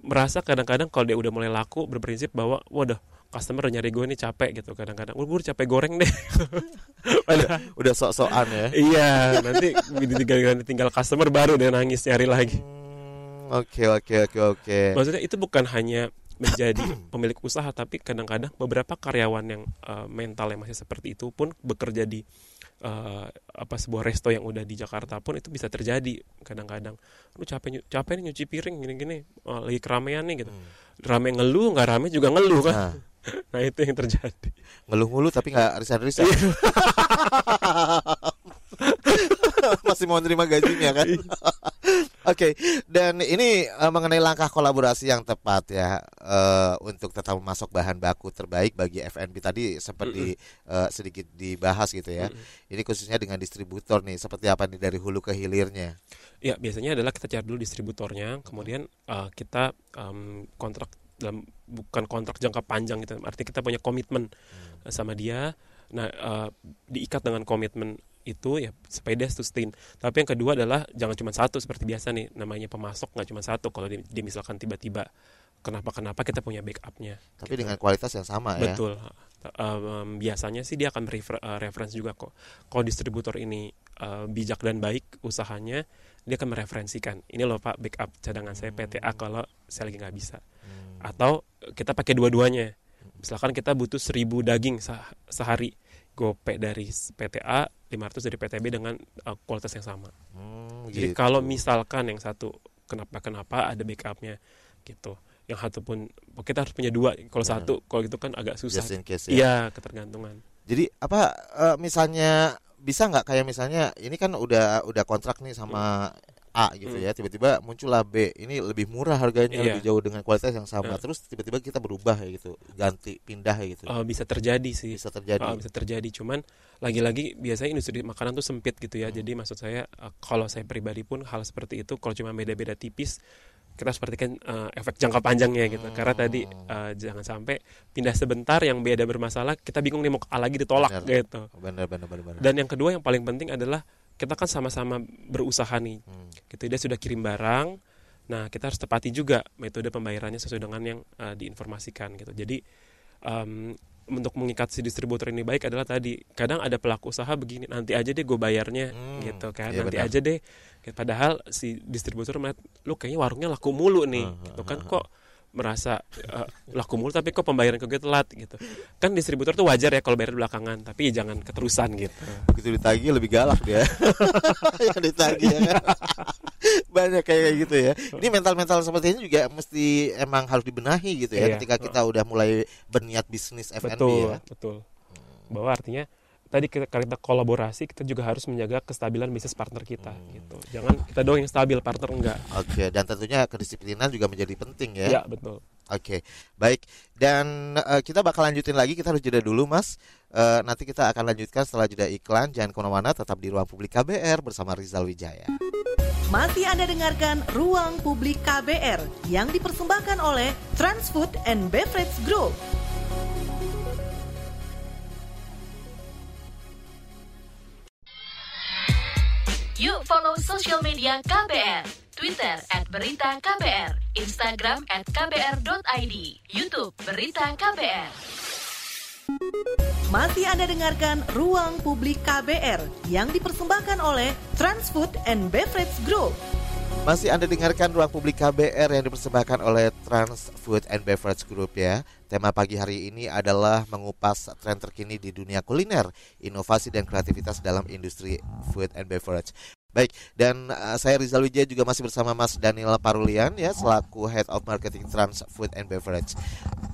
Merasa kadang-kadang kalau dia udah mulai laku berprinsip bahwa waduh customer udah nyari gue nih capek gitu kadang-kadang. Gue udah capek goreng deh. Padahal Udah sok-sokan ya. iya, nanti tinggal tinggal customer baru dia nangis nyari lagi. Hmm, Oke oke oke oke. Maksudnya itu bukan hanya menjadi pemilik usaha tapi kadang-kadang beberapa karyawan yang eh, mental yang masih seperti itu pun bekerja di eh, apa sebuah resto yang udah di Jakarta pun itu bisa terjadi kadang-kadang. Lu capek capek nih nyuci piring gini-gini eh, lagi keramaian nih gitu. Rame ngeluh nggak rame juga ngeluh kan. Nah, nah itu yang terjadi. Ngeluh mulu tapi nggak resign-resign. Masih mau nerima gajinya kan? Oke, dan ini eh, mengenai langkah kolaborasi yang tepat ya eh, untuk tetap memasok bahan baku terbaik bagi FNB tadi seperti eh, sedikit dibahas gitu ya. Ini khususnya dengan distributor nih, seperti apa nih dari hulu ke hilirnya? ya biasanya adalah kita cari dulu distributornya kemudian eh, kita em, kontrak dalam bukan kontrak jangka panjang gitu artinya kita punya komitmen eh, sama dia nah eh, diikat dengan komitmen itu ya dia sustain tapi yang kedua adalah jangan cuma satu seperti biasa nih namanya pemasok nggak cuma satu kalau dia, dia misalkan tiba-tiba kenapa kenapa kita punya backupnya Tapi dengan kualitas yang sama ya. Betul. Um, biasanya sih dia akan refer, uh, reference juga kok. Kalau distributor ini uh, bijak dan baik usahanya, dia akan mereferensikan. Ini loh Pak backup cadangan saya PTA kalau saya lagi nggak bisa. Atau kita pakai dua-duanya. Misalkan kita butuh 1000 daging seh- sehari. Gope dari PTA, 500 dari PTB dengan uh, kualitas yang sama. Hmm, Jadi gitu. kalau misalkan yang satu kenapa kenapa ada backupnya gitu. Yang satu pun kita harus punya dua. Kalau satu kalau gitu kan agak susah. Just in case ya. Iya ketergantungan. Jadi apa eh, misalnya bisa nggak kayak misalnya ini kan udah udah kontrak nih sama A gitu Hmm. ya tiba-tiba muncullah B ini lebih murah harganya Iya. lebih jauh dengan kualitas yang sama Nah. terus tiba-tiba kita berubah ya gitu ganti pindah ya gitu Eh, bisa terjadi sih. bisa terjadi Eh, bisa terjadi. Cuman lagi-lagi biasanya industri makanan tuh sempit gitu ya. Jadi maksud saya eh, kalau saya pribadi pun hal seperti itu kalau cuma beda-beda tipis kita harus perhatikan eh, efek jangka panjangnya gitu. Karena tadi eh, jangan sampai pindah sebentar yang beda bermasalah kita bingung nih mau A lagi ditolak Benar. gitu. benar benar benar. Dan yang kedua yang paling penting adalah kita kan sama-sama berusaha nih. Hmm. Gitu dia sudah kirim barang. Nah, kita harus tepati juga metode pembayarannya sesuai dengan yang eh, diinformasikan gitu. Jadi em, untuk mengikat si distributor ini baik adalah tadi kadang ada pelaku usaha begini nanti aja deh gue bayarnya Hmm, gitu kan iya nanti benar. aja deh padahal si distributor melihat lu kayaknya warungnya laku mulu nih Hmm, gitu kan kok merasa eh, laku mulu tapi kok pembayaran ke gue telat gitu. Kan distributor tuh wajar ya kalau bayar belakangan tapi jangan keterusan gitu. Begitu ditagih lebih galak dia. Yang ditagih ya. Kan banyak kayak gitu ya. Ini mental mental seperti ini juga mesti emang harus dibenahi gitu ya Iya. ketika kita udah mulai berniat bisnis F&B betul ya. betul. Bahwa artinya tadi kita kalau kita kolaborasi kita juga harus menjaga kestabilan bisnis partner kita Hmm. gitu jangan kita doang yang stabil partner enggak Oke, dan tentunya kedisiplinan juga menjadi penting ya. ya betul Oke, baik. Dan eh, kita bakal lanjutin lagi. Kita harus jeda dulu, Mas. Eh, nanti kita akan lanjutkan setelah jeda iklan. Jangan ke mana-mana, tetap di ruang publik KBR bersama Rizal Wijaya. Masih Anda dengarkan Ruang Publik KBR yang dipersembahkan oleh Transfood and Beverage Group. Yuk follow social media KBR. Twitter at Berita KBR, Instagram at KBR.id, Youtube Berita KBR. Masih Anda dengarkan Ruang Publik KBR yang dipersembahkan oleh Transfood and Beverage Group. Masih Anda dengarkan ruang publik KBR yang dipersembahkan oleh Trans Food and Beverage Group ya. Tema pagi hari ini adalah mengupas tren terkini di dunia kuliner, inovasi dan kreativitas dalam industri food and beverage. Baik, dan uh, saya Rizal Wijaya juga masih bersama Mas Daniel Parulian ya selaku Head of Marketing Trans Food and Beverage.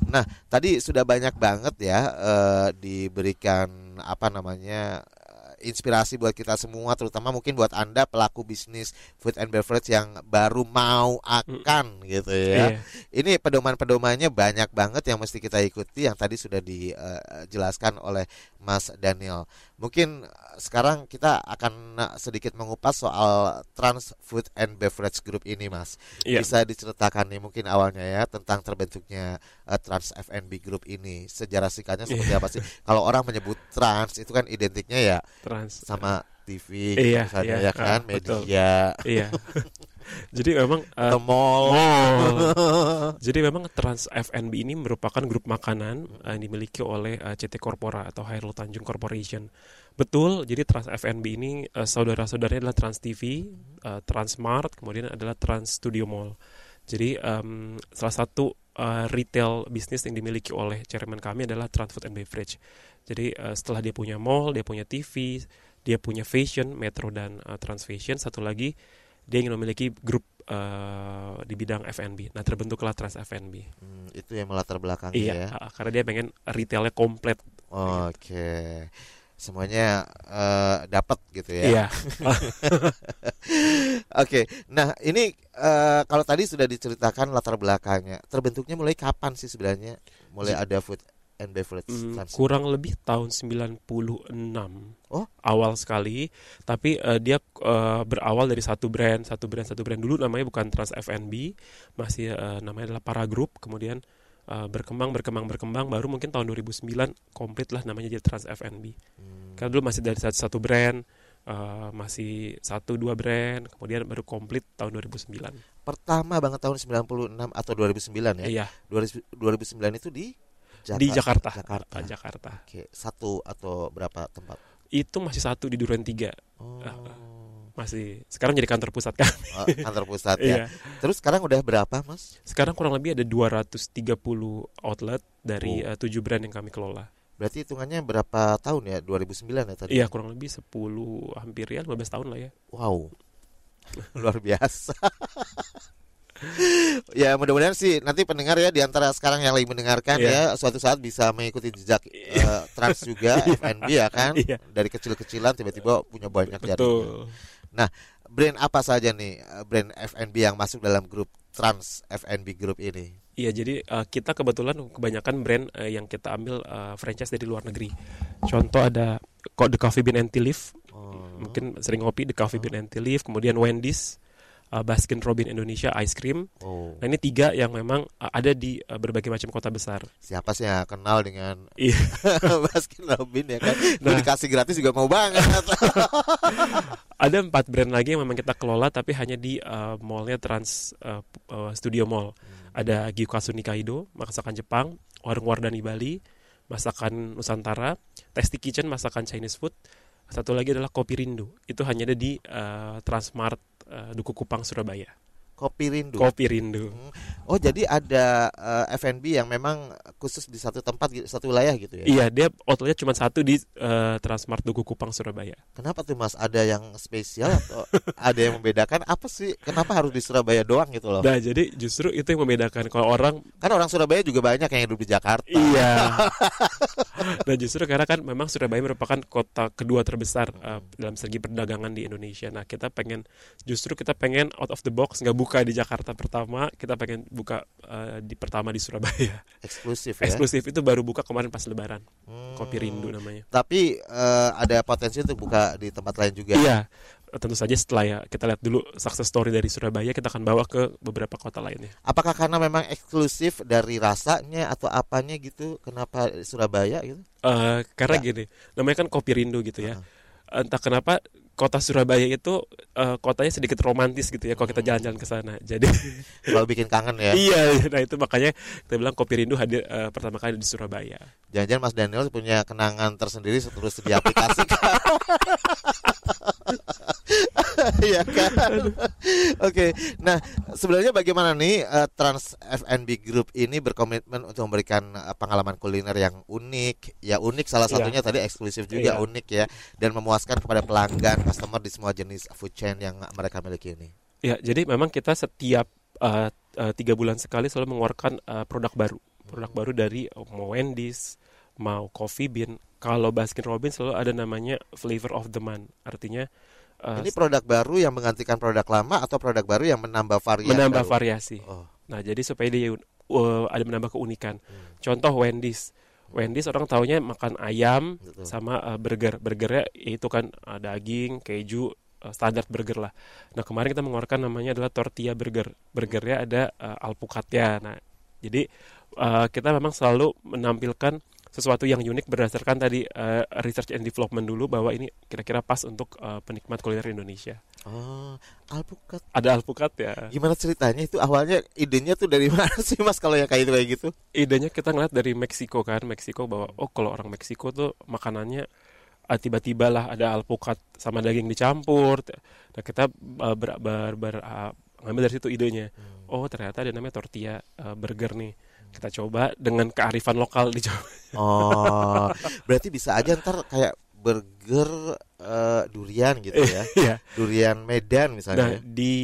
Nah, tadi sudah banyak banget ya eh, diberikan apa namanya eh, inspirasi buat kita semua terutama mungkin buat Anda pelaku bisnis food and beverage yang baru mau akan gitu ya. Iya. Ini pedoman-pedomannya banyak banget yang mesti kita ikuti yang tadi sudah dijelaskan oleh Mas Daniel. Mungkin eh, sekarang kita akan eh, sedikit mengupas soal Trans Food and Beverage Group ini, Mas. Iya. Bisa diceritakan nih mungkin awalnya ya tentang terbentuknya eh, Trans F&B Group ini. Sejarah singkatnya seperti Iya. apa sih? Kalau orang menyebut trans itu kan identiknya ya Trans sama TV Iya, misalnya iya, ya kan, betul. media, Iya. Jadi memang eh, atau mall. mall. Jadi memang Trans F&B ini merupakan grup makanan eh, yang dimiliki oleh eh, CT Corpora atau Hairul Tanjung Corporation. Betul, jadi Trans F&B ini eh, saudara-saudaranya adalah Trans TV, eh, Transmart, kemudian adalah Trans Studio Mall. Jadi em, salah satu eh, retail bisnis yang dimiliki oleh chairman kami adalah Trans Food and Beverage. Jadi eh, setelah dia punya mall, dia punya TV, dia punya fashion, Metro dan eh, Trans Fashion, satu lagi dia ingin memiliki grup eh, di bidang F&B. Nah, terbentuklah Trans F&B. Hmm, itu yang melatar belakangnya Iya, ya. ah, karena dia pengen retailnya komplit. Oke. Semuanya eh, dapat gitu ya. Iya. Oke, nah ini eh, kalau tadi sudah diceritakan latar belakangnya, terbentuknya mulai kapan sih sebenarnya? Mulai ada food and beverage trans- kurang lebih tahun 96 Oh. awal sekali tapi eh, dia eh, berawal dari satu brand satu brand satu brand dulu namanya bukan Trans F&B masih eh, namanya adalah Para Group kemudian eh, berkembang berkembang berkembang baru mungkin tahun 2009 komplit lah namanya jadi Trans F&B Hmm, karena dulu masih dari satu, satu brand eh, masih satu dua brand kemudian baru komplit tahun 2009 Pertama banget tahun 96 atau 2009 ya. iya 2000 2009 itu di Jakarta. di Jakarta Jakarta. Jakarta Oke, satu atau berapa tempat? itu masih satu di Duren 3 Oh. Ah, masih sekarang jadi kantor pusat kan Oh, kantor pusat ya. Iya. Terus sekarang udah berapa, Mas? Sekarang kurang lebih ada 230 outlet dari Oh. eh, tujuh brand yang kami kelola. Berarti hitungannya berapa tahun ya? 2009 ya tadi? Iya, kurang lebih 10 hampir ya 15 tahun lah ya. Wow. Luar biasa. ya mudah-mudahan sih nanti pendengar ya di antara sekarang yang lagi mendengarkan Iya. ya suatu saat bisa mengikuti jejak eh, trans juga F&B ya kan Iya. dari kecil-kecilan tiba-tiba punya banyak jaringan. Betul. Brand apa saja nih eh, brand F&B yang masuk dalam grup trans F&B group ini? Iya, jadi eh, kita kebetulan kebanyakan brand eh, yang kita ambil eh, franchise dari luar negeri. Contoh ada kok The Coffee Bean and Tea Leaf, Oh. mungkin sering ngopi The Coffee Bean and Tea Leaf, kemudian Wendy's, eh, Baskin Robin Indonesia Ice Cream. Oh. Nah, ini tiga yang memang eh, ada di eh, berbagai macam kota besar. Siapa sih yang kenal dengan Iya. Baskin Robin ya kan? Nah. dikasih gratis juga mau banget. Ada empat brand lagi yang memang kita kelola tapi hanya di uh, mallnya Trans uh, uh, Studio Mall. Ada Gyukasu Nikaido, masakan Jepang, Warung Wardani Bali, masakan Nusantara, Tasty Kitchen, masakan Chinese food. Satu lagi adalah Kopi Rindu. Itu hanya ada di uh, Transmart uh, Duku Kupang Surabaya. Kopi Rindu. Kopi Rindu. Oh jadi ada eh, F&B yang memang khusus di satu tempat gitu, satu wilayah gitu ya? Iya, dia outletnya cuma satu di uh, Transmart Duku Kupang Surabaya. Kenapa tuh Mas? Ada yang spesial atau ada yang membedakan? Apa sih? Kenapa harus di Surabaya doang gitu loh? Nah, jadi justru itu yang membedakan kalau orang Kan orang Surabaya juga banyak yang hidup di Jakarta. Iya. nah justru karena kan memang Surabaya merupakan kota kedua terbesar uh, dalam segi perdagangan di Indonesia. Nah kita pengen justru kita pengen out of the box nggak buka di Jakarta pertama, kita pengen buka uh, di pertama di Surabaya. Eksklusif ya. Eksklusif itu baru buka kemarin pas Lebaran. Hmm. Kopi Rindu namanya. Tapi eh, ada potensi untuk buka di tempat lain juga. Iya. Tentu saja setelah ya kita lihat dulu success story dari Surabaya, kita akan bawa ke beberapa kota lainnya. Apakah karena memang eksklusif dari rasanya atau apanya gitu? Kenapa Surabaya gitu? Eh, karena Ya. gini, namanya kan kopi rindu gitu ya. Entah kenapa kota Surabaya itu eh, kotanya sedikit romantis gitu ya kalau kita jalan-jalan ke sana. Jadi Kalau bikin kangen ya. iya, nah itu makanya kita bilang kopi rindu hadir eh, pertama kali di Surabaya. Jangan-jangan Mas Daniel punya kenangan tersendiri terus diaplikasikan. Iya kan? Oke. Nah, sebenarnya bagaimana nih eh, Trans F&B Group ini berkomitmen untuk memberikan eh, pengalaman kuliner yang unik. Ya unik salah Iya. satunya tadi eksklusif juga Iya. unik ya dan memuaskan kepada pelanggan customer di semua jenis food chain yang mereka miliki ini. Ya, jadi memang kita setiap eh, tiga bulan sekali selalu mengeluarkan eh, produk baru, produk baru dari mau Wendy's, mau Coffee Bean, kalau Baskin Robbins selalu ada namanya flavor of the month. Artinya uh, Ini produk baru yang menggantikan produk lama atau produk baru yang menambah variasi? menambah baru? variasi. Oh. Nah, jadi supaya dia uh, ada menambah keunikan. Hmm. Contoh Wendy's. Wendy's orang taunya makan ayam Betul. sama uh, burger. Burgernya itu kan uh, daging, keju, uh, standar burger lah. Nah, kemarin kita mengeluarkan namanya adalah tortilla burger. Burgernya ada uh, alpukatnya. Nah, jadi uh, kita memang selalu menampilkan sesuatu yang unik berdasarkan tadi uh, research and development dulu bahwa ini kira-kira pas untuk uh, penikmat kuliner Indonesia. Oh, alpukat. Ada alpukat ya. Gimana ceritanya itu awalnya idenya tuh dari mana sih Mas kalau yang kayak itu kayak gitu? idenya kita ngeliat dari Meksiko kan Meksiko bahwa oh kalau orang Meksiko tuh makanannya tiba-tiba lah ada alpukat sama daging dicampur nah kita uh, ber, ber, ber- ah, ngambil dari situ idenya oh ternyata ada namanya tortilla uh, burger nih kita coba dengan kearifan lokal dicoba Oh, berarti bisa aja ntar kayak burger eh, durian gitu ya. Iya. Durian Medan nah misalnya. di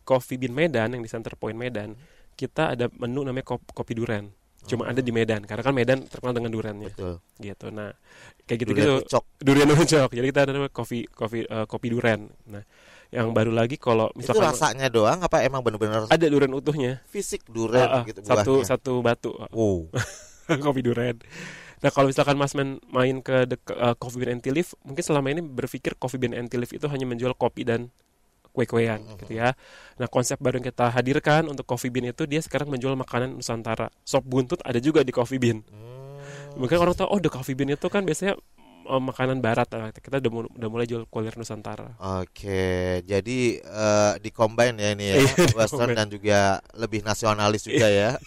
Coffee Bean Medan yang di Center Point Medan kita ada menu namanya kop- kopi duren cuma ada di Medan karena kan Medan terkenal dengan durennya Betul. gitu nah kayak gitu Durian gitu ucok. durian ucok jadi kita ada namanya kopi kopi eh, kopi duren nah yang baru lagi kalau Itu misalkan rasanya doang apa emang bener-bener ada duren utuhnya fisik durian Ah, ah, gitu satu buahnya? satu batu Oh. kopi duren nah kalau misalkan mas main, main ke the, eh, coffee bean and tea leaf mungkin selama ini berpikir coffee bean and tea leaf itu hanya menjual kopi dan kue-kuean gitu ya. Nah konsep baru yang kita hadirkan untuk coffee bean itu dia sekarang menjual makanan Nusantara. Sop buntut ada juga di coffee bean. Mungkin orang tahu oh the coffee bean itu kan biasanya eh, makanan barat. Nah, kita udah, udah mulai jual kuliner Nusantara. Oke, jadi eh, di combine ya ini ya, Iya, western dan juga lebih nasionalis juga ya.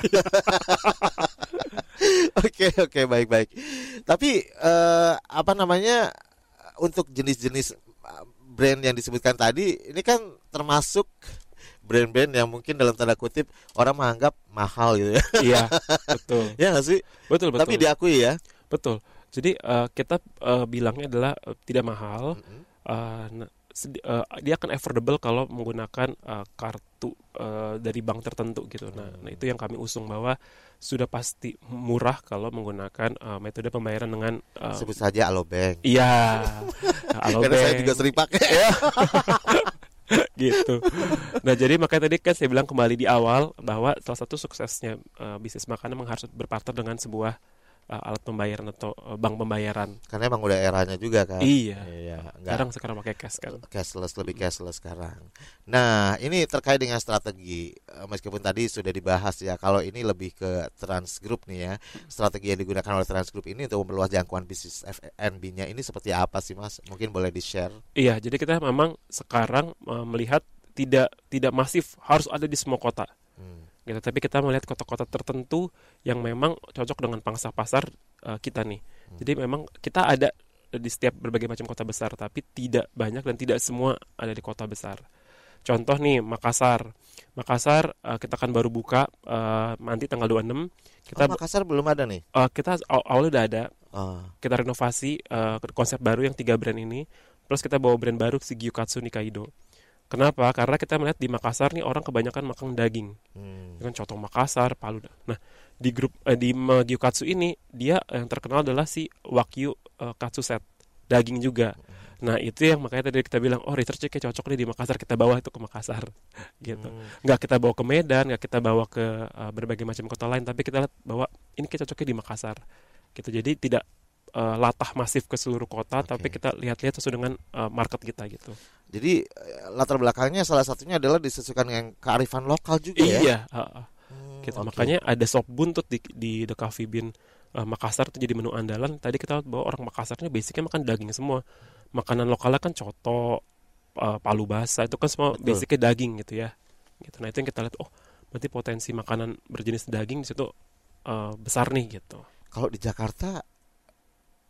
Oke, oke, baik, baik. Tapi eh, apa namanya untuk jenis-jenis brand yang disebutkan tadi, ini kan termasuk brand-brand yang mungkin dalam tanda kutip orang menganggap mahal gitu ya. iya, betul. ya sih? Betul, betul. Tapi diakui ya. Betul. Jadi eh, kita eh, bilangnya adalah eh, tidak mahal. Eh, nah, sedi- eh, dia akan affordable kalau menggunakan eh, kartu eh, dari bank tertentu gitu. Nah, nah, itu yang kami usung bahwa sudah pasti murah kalau menggunakan eh, metode pembayaran dengan eh, Sebut saja Alobank. iya, Karena saya Alobank juga sering pakai. gitu. Nah, jadi makanya tadi kan saya bilang kembali di awal bahwa salah satu suksesnya eh, bisnis makanan memang harus berpartner dengan sebuah eh, alat pembayaran atau eh, bank pembayaran. Karena emang udah eranya juga kan. Iya. Iya, nggak- Sekarang sekarang pakai cash kan. cashless lebih cashless sekarang. Nah, ini terkait dengan strategi Eh, meskipun tadi sudah dibahas ya. Kalau ini lebih ke Trans Group nih ya. Strategi yang digunakan oleh Trans Group ini untuk memperluas jangkauan bisnis FNB-nya ini seperti apa sih, Mas? Mungkin boleh di-share. Iya, jadi kita memang sekarang melihat tidak tidak masif harus ada di semua kota. Hmm. Gitu. Tapi kita melihat kota-kota tertentu yang memang cocok dengan pangsa pasar eh, kita nih. Jadi memang kita ada di setiap berbagai macam kota besar, tapi tidak banyak dan tidak semua ada di kota besar. Contoh nih Makassar. Makassar eh, kita akan baru buka eh, nanti tanggal 26. Kita oh, Makassar belum ada nih. eh, kita aw- awalnya udah ada Oh, kita renovasi eh, konsep baru yang tiga brand ini plus kita bawa brand baru si Gyukatsu Nikaido kenapa? Karena kita melihat di Makassar nih orang kebanyakan makan daging. Hmm. dengan contoh Makassar Palu. Nah di grup eh, di eh, Gyukatsu ini dia yang terkenal adalah si Wagyu eh, Katsu set daging juga. Nah itu yang makanya tadi kita bilang oh researchnya kayak cocok nih di Makassar kita bawa itu ke Makassar. Gitu. Nggak kita bawa ke Medan nggak kita bawa ke eh, berbagai macam kota lain tapi kita lihat bahwa ini kayak cocoknya di Makassar. Gitu. Jadi tidak eh, latah masif ke seluruh kota tapi kita lihat-lihat sesuai dengan eh, market kita gitu Jadi eh, latar belakangnya salah satunya adalah disesuaikan dengan kearifan lokal juga ya. iya. Hmm, gitu oke. makanya ada sop buntut di di The Coffee Bean eh, Makassar itu jadi menu andalan tadi kita lihat bahwa orang Makassarnya basicnya makan daging semua makanan lokalnya kan coto eh, palu basah itu kan semua Betul. basicnya daging gitu ya gitu nah itu yang kita lihat oh berarti potensi makanan berjenis daging di situ eh, besar nih gitu Kalau di Jakarta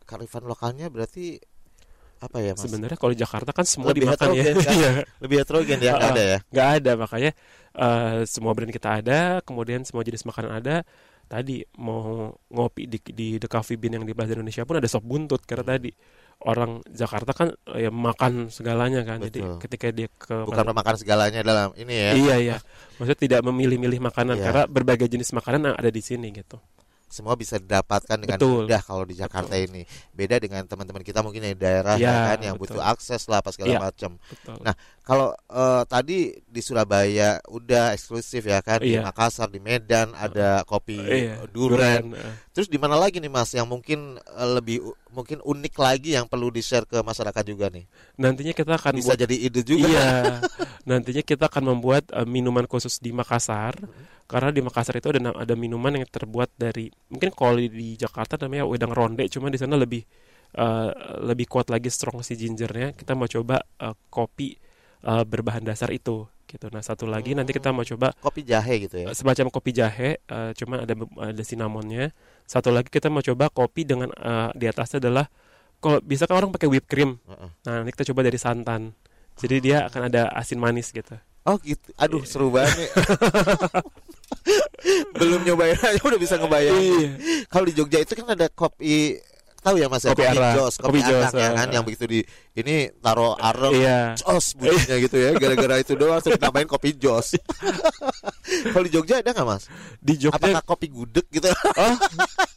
kearifan lokalnya berarti apa ya, Mas? sebenarnya kalau di Jakarta kan semua Lebih dimakan ya kan? Iya. Lebih heterogen ya, nggak ada ya. nggak ada makanya eh, semua brand kita ada kemudian semua jenis makanan ada tadi mau ngopi di, di The Coffee Bean yang di Plaza Indonesia pun ada sop buntut karena tadi orang Jakarta kan eh, ya makan segalanya kan jadi Betul. ketika dia ke Bukan makan segalanya dalam ini ya. iya iya maksudnya tidak memilih-milih makanan Iya. karena berbagai jenis makanan yang ada di sini gitu semua bisa didapatkan dengan Betul. mudah kalau di Jakarta ini. Beda dengan teman-teman kita mungkin di daerah Ya, ya kan yang betul. butuh akses lah apa segala Ya. macam. Betul. Nah, kalau eh, tadi di Surabaya udah eksklusif ya kan di Iya. Makassar, di Medan ada kopi Iya, duren. eh. Terus di mana lagi nih Mas yang mungkin eh, lebih mungkin unik lagi yang perlu di-share ke masyarakat juga nih? Nantinya kita akan Bisa buat jadi ide juga. Iya. Nantinya kita akan membuat eh, minuman khusus di Makassar. Karena di Makassar itu ada ada minuman yang terbuat dari mungkin kalau di Jakarta namanya wedang ronde, cuma di sana lebih eh, lebih kuat lagi strong si gingernya. Kita mau coba eh, kopi eh, berbahan dasar itu gitu. Nah, satu lagi nanti kita mau coba Kopi jahe gitu ya. eh, semacam kopi jahe, eh, cuman ada ada cinnamonnya. Satu lagi kita mau coba kopi dengan eh, di atasnya adalah kalau bisa kan orang pakai whipped cream. Heeh. Nah, nanti kita coba dari santan. Jadi dia akan ada asin manis gitu. Oh gitu. Aduh seru banget. Belum nyobain aja udah bisa ngebayang. Kalau di Jogja itu kan ada kopi tahu ya Mas ya? Kopi jos, kopi, Kopi jos, arang ya kan eh. yang begitu di ini taruh arang Iya. jos bunyinya gitu ya gara-gara itu doang terus nambahin kopi jos. Kalau di Jogja ada nggak Mas? Di Jogja Apakah kopi gudeg gitu? oh.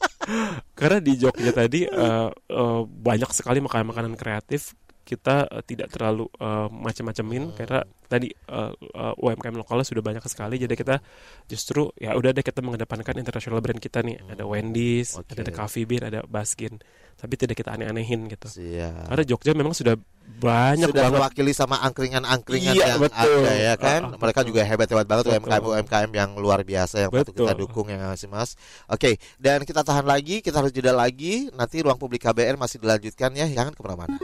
Karena di Jogja tadi eh, eh, banyak sekali makanan-makanan kreatif kita eh, tidak terlalu eh, macam-macamin karena tadi eh, eh, UMKM lokalnya sudah banyak sekali. Jadi kita justru ya udah deh kita mengedepankan international brand kita nih. Ada Wendy's Oke. ada The Coffee Bean ada Baskin tapi tidak kita aneh-anehin gitu Siap. karena Jogja memang sudah banyak sudah banget mewakili sama angkringan-angkringan Iya, yang betul. ada ya kan. Ah, Mereka betul. juga hebat-hebat banget Betul. UMKM UMKM yang luar biasa yang patut kita Betul. dukung ya nggak sih Mas. Oke, dan kita tahan lagi, kita harus jeda lagi. Nanti ruang publik KBR masih dilanjutkan ya, jangan ke mana-mana.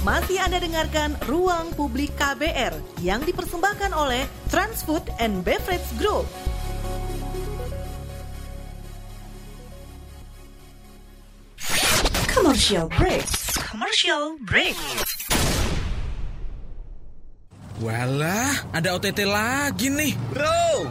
Masih Anda dengarkan Ruang Publik KBR yang dipersembahkan oleh Transfood and Beverage Group. Commercial break. Commercial break. Walah, ada OTT lagi nih. Bro,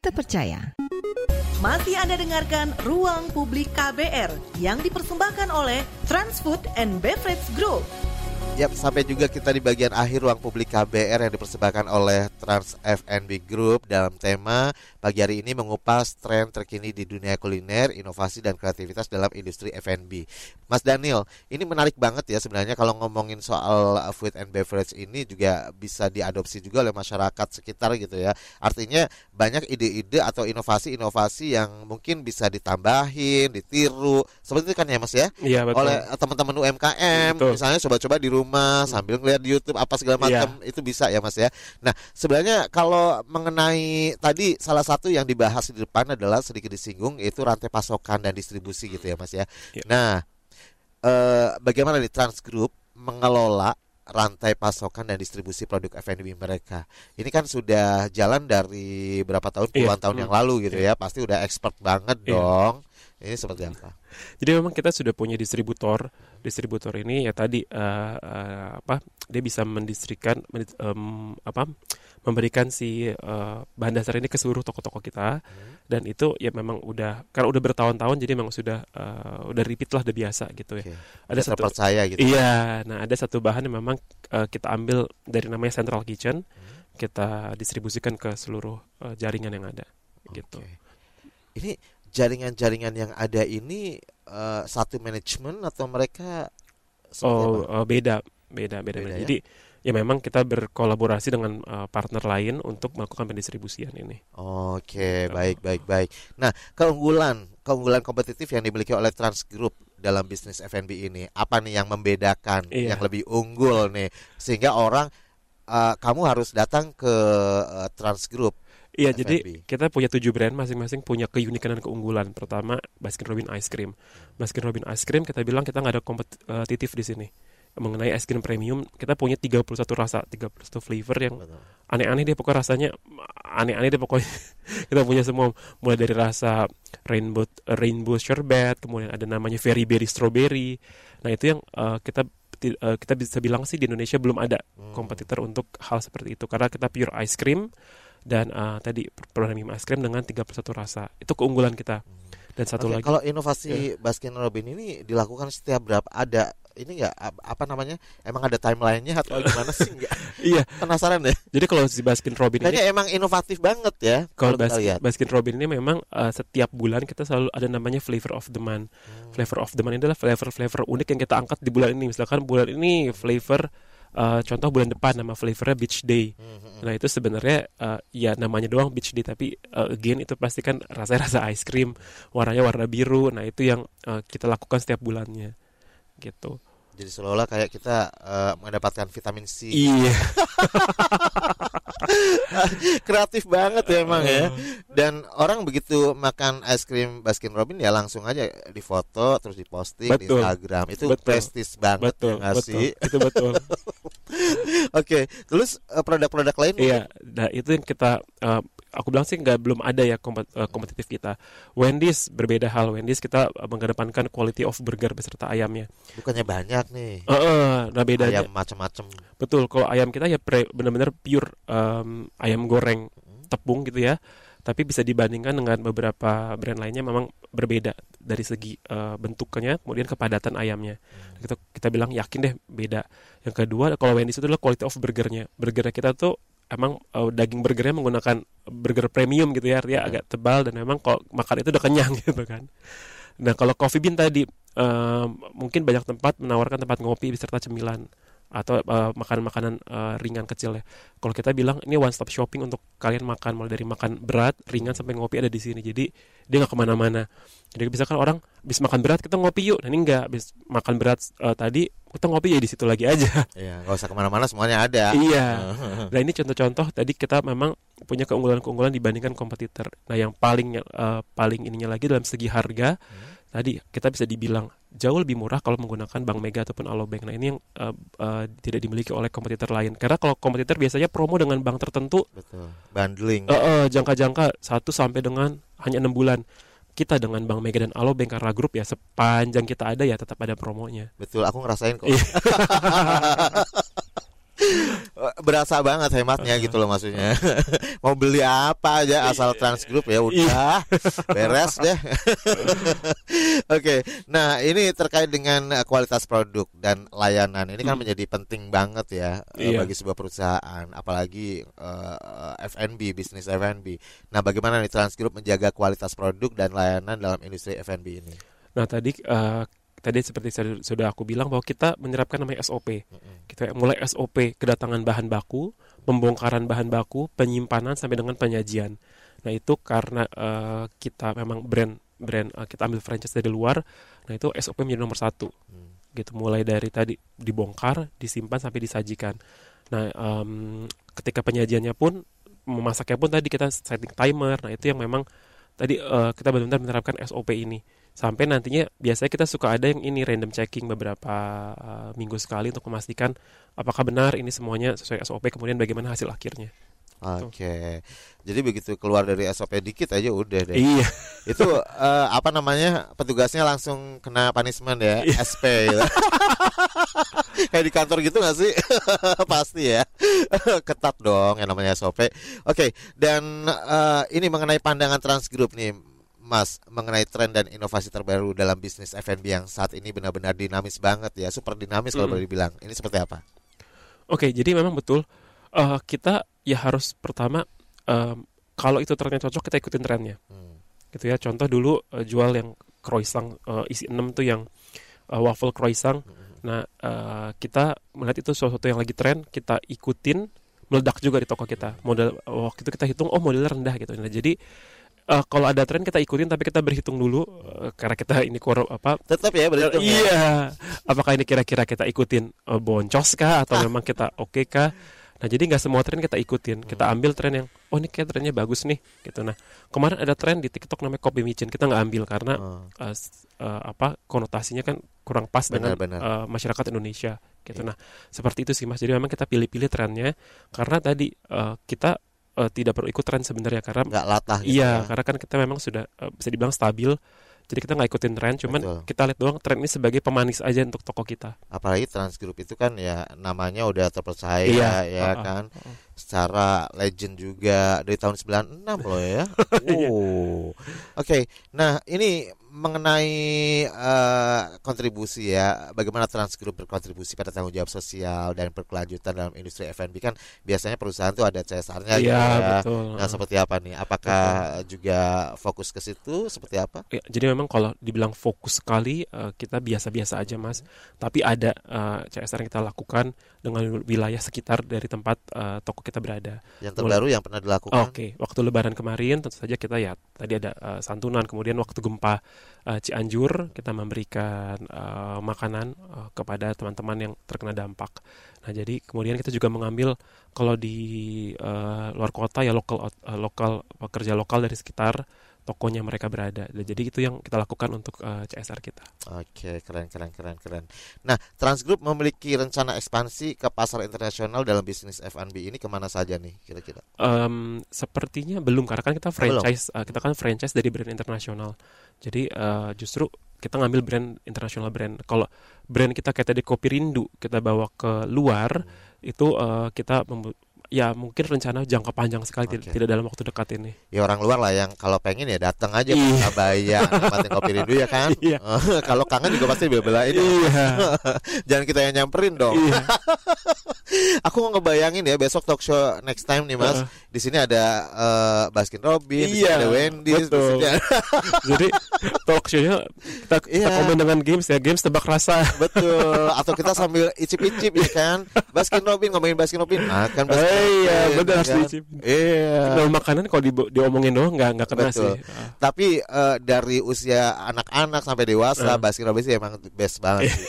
terpercaya. Masih Anda dengarkan Ruang Publik KBR yang dipersembahkan oleh Transfood and Beverage Group. Yap, sampai juga kita di bagian akhir ruang publik KBR yang dipersembahkan oleh Trans FNB Group dalam tema pagi hari ini mengupas tren terkini di dunia kuliner, inovasi dan kreativitas dalam industri F&B. Mas Daniel, ini menarik banget ya sebenarnya kalau ngomongin soal uh, food and beverage ini juga bisa diadopsi juga oleh masyarakat sekitar gitu ya. Artinya banyak ide-ide atau inovasi-inovasi yang mungkin bisa ditambahin, ditiru. Seperti itu kan ya Mas ya? Iya betul. oleh teman-teman UMKM Betul. misalnya coba-coba di rumah sambil ngeliat di YouTube apa segala Iya. macam itu bisa ya Mas ya. Nah, sebenarnya kalau mengenai tadi salah satu yang dibahas di depan adalah sedikit disinggung yaitu rantai pasokan dan distribusi gitu ya Mas ya. Iya. Nah, eh, bagaimana di Trans Group mengelola rantai pasokan dan distribusi produk F&B mereka. Ini kan sudah jalan dari berapa tahun, Iya. puluhan tahun Hmm. yang lalu gitu ya. Pasti udah expert banget Iya. dong. Ini seperti apa? Jadi memang kita sudah punya distributor. Distributor ini ya tadi eh, eh, apa? Dia bisa mendistrikan mendis- em, apa? Memberikan si eh, bahan dasar ini ke seluruh toko-toko kita. Dan itu ya memang udah karena udah bertahun-tahun jadi memang sudah eh, udah repeat lah udah biasa gitu ya. Oke. Ada satu terpercaya gitu. Iya, nah ada satu bahan yang memang eh, kita ambil dari namanya Central Kitchen, kita distribusikan ke seluruh eh, jaringan yang ada, gitu. Oke. Ini jaringan-jaringan yang ada ini eh, satu manajemen atau mereka Oh, apa? beda, beda, beda. Beda beda. ya? Jadi ya memang kita berkolaborasi dengan uh, partner lain untuk melakukan pendistribusian ini. Oke, baik baik baik. Nah, keunggulan keunggulan kompetitif yang dimiliki oleh Trans Group dalam bisnis F&B ini apa nih yang membedakan, Iya. yang lebih unggul nih sehingga orang uh, kamu harus datang ke uh, Trans Group. Iya, jadi kita punya tujuh brand masing-masing punya keunikan dan keunggulan. Pertama, Baskin Robin Ice Cream. Baskin Robin Ice Cream kita bilang kita nggak ada kompetitif di sini. Mengenai es krim premium, kita punya 31 rasa, 31 flavor yang aneh-aneh deh pokoknya rasanya aneh-aneh deh pokoknya. kita punya semua mulai dari rasa rainbow rainbow sherbet, kemudian ada namanya very berry strawberry. Nah, itu yang uh, kita uh, kita bisa bilang sih di Indonesia belum ada kompetitor untuk hal seperti itu karena kita pure ice cream dan uh, tadi premium ice cream dengan 31 rasa. Itu keunggulan kita. Dan satu Oke, lagi kalau inovasi Baskin Robin ini dilakukan setiap berapa ada ini enggak apa namanya? Emang ada timelinenya atau gimana sih enggak? iya. Penasaran deh. Jadi kalau si Baskin Robin ini Kayaknya emang inovatif banget ya kalau kita Baskin, lihat. Baskin Robin ini memang uh, setiap bulan kita selalu ada namanya flavor of the month. Hmm. Flavor of the month ini adalah flavor-flavor unik yang kita angkat di bulan ini. Misalkan bulan ini flavor uh, contoh bulan depan nama flavornya Beach Day. Hmm, Nah itu sebenarnya uh, ya namanya doang Beach Day tapi uh, again itu pasti kan rasanya rasa ice cream, warnanya warna biru. Nah itu yang uh, kita lakukan setiap bulannya, gitu. Jadi seolah-olah kayak kita eh, mendapatkan vitamin C. Iya. Kreatif banget ya emang ya. Uh. Dan orang begitu makan es krim Baskin Robin ya langsung aja difoto terus diposting di Betul. Instagram. Itu Betul. prestis banget betul, ya betul. sih? Itu betul. Oke, terus eh, produk-produk lain Iya, nah itu yang kita eh, aku bilang sih nggak belum ada ya kompet- eh, kompetitif kita. Wendy's berbeda hal. Wendy's kita eh, mengedepankan quality of burger beserta ayamnya. bukannya banyak nih. Eh, eh, nah bedanya Ayam macam-macam. betul. Kalau ayam kita ya benar-benar pure em, ayam goreng tepung gitu ya. Tapi bisa dibandingkan dengan beberapa brand lainnya memang berbeda dari segi eh, bentuknya, kemudian kepadatan ayamnya. Kita kita bilang yakin deh beda. Yang kedua kalau Wendy's itu adalah quality of burgernya. Burgernya kita tuh emang eh, daging burgernya menggunakan burger premium gitu ya, artinya agak tebal dan memang kalau makan itu udah kenyang gitu kan. Nah kalau Coffee Bean tadi em, mungkin banyak tempat menawarkan tempat ngopi beserta cemilan atau eh, makanan-makanan eh, ringan kecil ya. Kalau kita bilang ini one stop shopping untuk kalian makan mulai dari makan berat, ringan sampai ngopi ada di sini. Jadi dia nggak ke mana-mana. Jadi misalkan orang habis makan berat kita ngopi yuk. Nah ini enggak habis makan berat eh, tadi kita ngopi ya di situ lagi aja. Iya, nggak usah ke mana-mana semuanya ada. Iya. Nah ini contoh-contoh tadi kita memang punya keunggulan-keunggulan dibandingkan kompetitor. Nah yang paling eh, paling ininya lagi dalam segi harga tadi kita bisa dibilang jauh lebih murah kalau menggunakan Bank Mega ataupun Alobank. Nah ini yang eh, eh, tidak dimiliki oleh kompetitor lain. Karena kalau kompetitor biasanya promo dengan bank tertentu Betul. Bundling. eh, eh, jangka-jangka 1 sampai dengan hanya enam bulan. Kita dengan Bank Mega dan Alobank karena grup ya sepanjang kita ada ya tetap ada promonya. Betul, aku ngerasain kok. Berasa banget hematnya gitu loh maksudnya. Mau beli apa aja asal Transgroup ya Iya. udah beres deh. Oke, nah ini terkait dengan eh, kualitas produk dan layanan ini kan Hmm. menjadi penting banget ya eh, Iya. bagi sebuah perusahaan, apalagi eh, F&B bisnis F&B. Nah, bagaimana nih Transgroup menjaga kualitas produk dan layanan dalam industri F&B ini? Nah tadi eh, tadi seperti saya- sudah aku bilang bahwa kita menerapkan namanya SOP. Kita mulai SOP kedatangan bahan baku, pembongkaran bahan baku, penyimpanan sampai dengan penyajian. Nah itu karena eh, kita memang brand brand eh, kita ambil franchise dari luar, nah itu SOP menjadi nomor satu. Gitu mulai dari tadi dibongkar, disimpan sampai disajikan. Nah em, ketika penyajiannya pun memasaknya pun tadi kita setting timer. Nah itu yang memang tadi eh, kita benar-benar menerapkan SOP ini sampai nantinya biasanya kita suka ada yang ini random checking beberapa uh, minggu sekali untuk memastikan apakah benar ini semuanya sesuai SOP kemudian bagaimana hasil akhirnya. Oke. Jadi begitu keluar dari SOP dikit aja udah deh. Iya. Itu eh, apa namanya? Petugasnya langsung kena punishment ya, Iya. SP gitu. Kayak di kantor gitu gak sih? Pasti ya. Ketat dong yang namanya SOP. Oke, dan eh, ini mengenai pandangan Transgroup nih, Mas, mengenai tren dan inovasi terbaru dalam bisnis F&B yang saat ini benar-benar dinamis banget ya, super dinamis kalau Mm. boleh dibilang. Ini seperti apa? Oke, jadi memang betul eh, kita ya harus pertama em, kalau itu trennya cocok kita ikutin trennya. Gitu ya. Contoh dulu eh, jual yang croissant eh, isi 6 tuh yang eh, waffle croissant Nah, uh, kita melihat itu sesuatu yang lagi tren, kita ikutin, meledak juga di toko kita. Model waktu itu kita hitung, oh modelnya rendah gitu. Nah, jadi uh, kalau ada tren kita ikutin tapi kita berhitung dulu uh, karena kita ini korup apa tetap ya berhitung uh, iya apakah ini kira-kira kita ikutin uh, boncos kah atau ah. memang kita oke okay kah Nah jadi nggak semua tren kita ikutin, kita hmm. ambil tren yang oh ini kayak trennya bagus nih gitu. Nah kemarin ada tren di TikTok namanya copy micin, kita nggak ambil karena uh, uh, apa konotasinya kan kurang pas benar, dengan benar. Uh, masyarakat Indonesia gitu. Yeah. Nah seperti itu sih mas. Jadi memang kita pilih-pilih trennya karena tadi uh, kita uh, tidak perlu ikut tren sebenarnya karena nggak latah. Gitu iya, ya. karena kan kita memang sudah uh, bisa dibilang stabil jadi kita nggak ikutin tren, cuman Betul. kita lihat doang tren ini sebagai pemanis aja untuk toko kita. Apalagi Transgroup itu kan ya namanya udah terpercaya iya. ya uh -uh. kan. Uh -uh. Secara legend juga dari tahun 96 loh ya. Iya. oh. Oke. Okay. Nah, ini mengenai uh, kontribusi ya, bagaimana Transgroup berkontribusi pada tanggung jawab sosial dan berkelanjutan dalam industri F&B kan biasanya perusahaan tuh ada CSR-nya ya, ya. Betul. Nah, seperti apa nih? Apakah betul. juga fokus ke situ seperti apa? Ya, jadi memang kalau dibilang fokus sekali uh, kita biasa-biasa aja, Mas. Tapi ada uh, eh, CSR yang kita lakukan dengan wilayah sekitar dari tempat uh, toko kita berada. Yang terbaru Mulai, yang pernah dilakukan? Oke, okay. waktu lebaran kemarin tentu saja kita ya tadi ada uh, santunan, kemudian waktu gempa uh, Cianjur kita memberikan uh, makanan uh, kepada teman-teman yang terkena dampak. Nah, jadi kemudian kita juga mengambil kalau di uh, luar kota ya lokal uh, lokal pekerja lokal dari sekitar tokonya mereka berada. Jadi itu yang kita lakukan untuk uh, CSR kita. Oke, keren keren keren keren. Nah, Transgroup memiliki rencana ekspansi ke pasar internasional dalam bisnis F&B ini ke mana saja nih kira-kira? Um, sepertinya belum karena kan kita franchise, uh, kita kan franchise dari brand internasional. Jadi uh, justru kita ngambil brand internasional brand. Kalau brand kita kayak tadi Kopi Rindu kita bawa ke luar hmm. itu uh, kita ya mungkin rencana jangka panjang sekali okay. tidak dalam waktu dekat ini. Ya orang luar lah yang kalau pengen ya datang aja ke iya. Surabaya nikmatin kopi rindu ya kan. Iya. kalau kangen juga pasti bela-belain. Iya. Jangan kita yang nyamperin dong. Iya. Aku mau ngebayangin ya besok talk show next time nih Mas. Uh. Di sini ada uh, Baskin Robbins, iya, ada Wendy, betul. Jadi talk show-nya kita, iya. kita komen dengan games ya, games tebak rasa. Betul. Atau kita sambil icip-icip ya kan. Baskin Robbins ngomongin Baskin Robbins, makan Baskin iya, benar harus kan? diicip. Iya. Kalau makanan kalau di, diomongin doang nggak nggak kena Betul. sih. Uh. Tapi uh, dari usia anak-anak sampai dewasa, uh. Baskin Robbins emang best banget sih.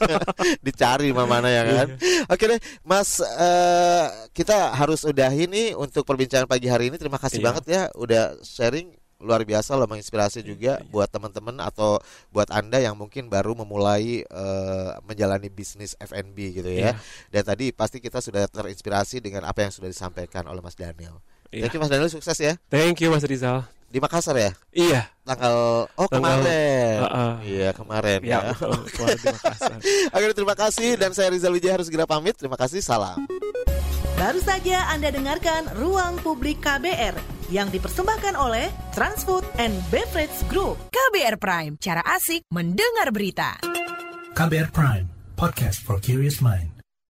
Dicari mana ya kan. Iya. Oke deh, Mas uh, kita harus udahi nih untuk perbincangan pagi hari ini. Terima kasih iya. banget ya udah sharing luar biasa loh menginspirasi juga iya. buat teman-teman atau buat anda yang mungkin baru memulai uh, menjalani bisnis F&B gitu ya. Yeah. Dan tadi pasti kita sudah terinspirasi dengan apa yang sudah disampaikan oleh Mas Daniel. Yeah. Thank you Mas Daniel sukses ya. Thank you Mas Rizal. Di Makassar ya? Iya. Tanggal oh Tanggal, kemarin. Uh, uh, iya kemarin ya. ya. Oke terima kasih dan saya Rizal Wijaya harus segera pamit. Terima kasih. Salam. Baru saja Anda dengarkan Ruang Publik KBR yang dipersembahkan oleh Transfood and Beverage Group. KBR Prime, cara asik mendengar berita. KBR Prime, podcast for curious mind.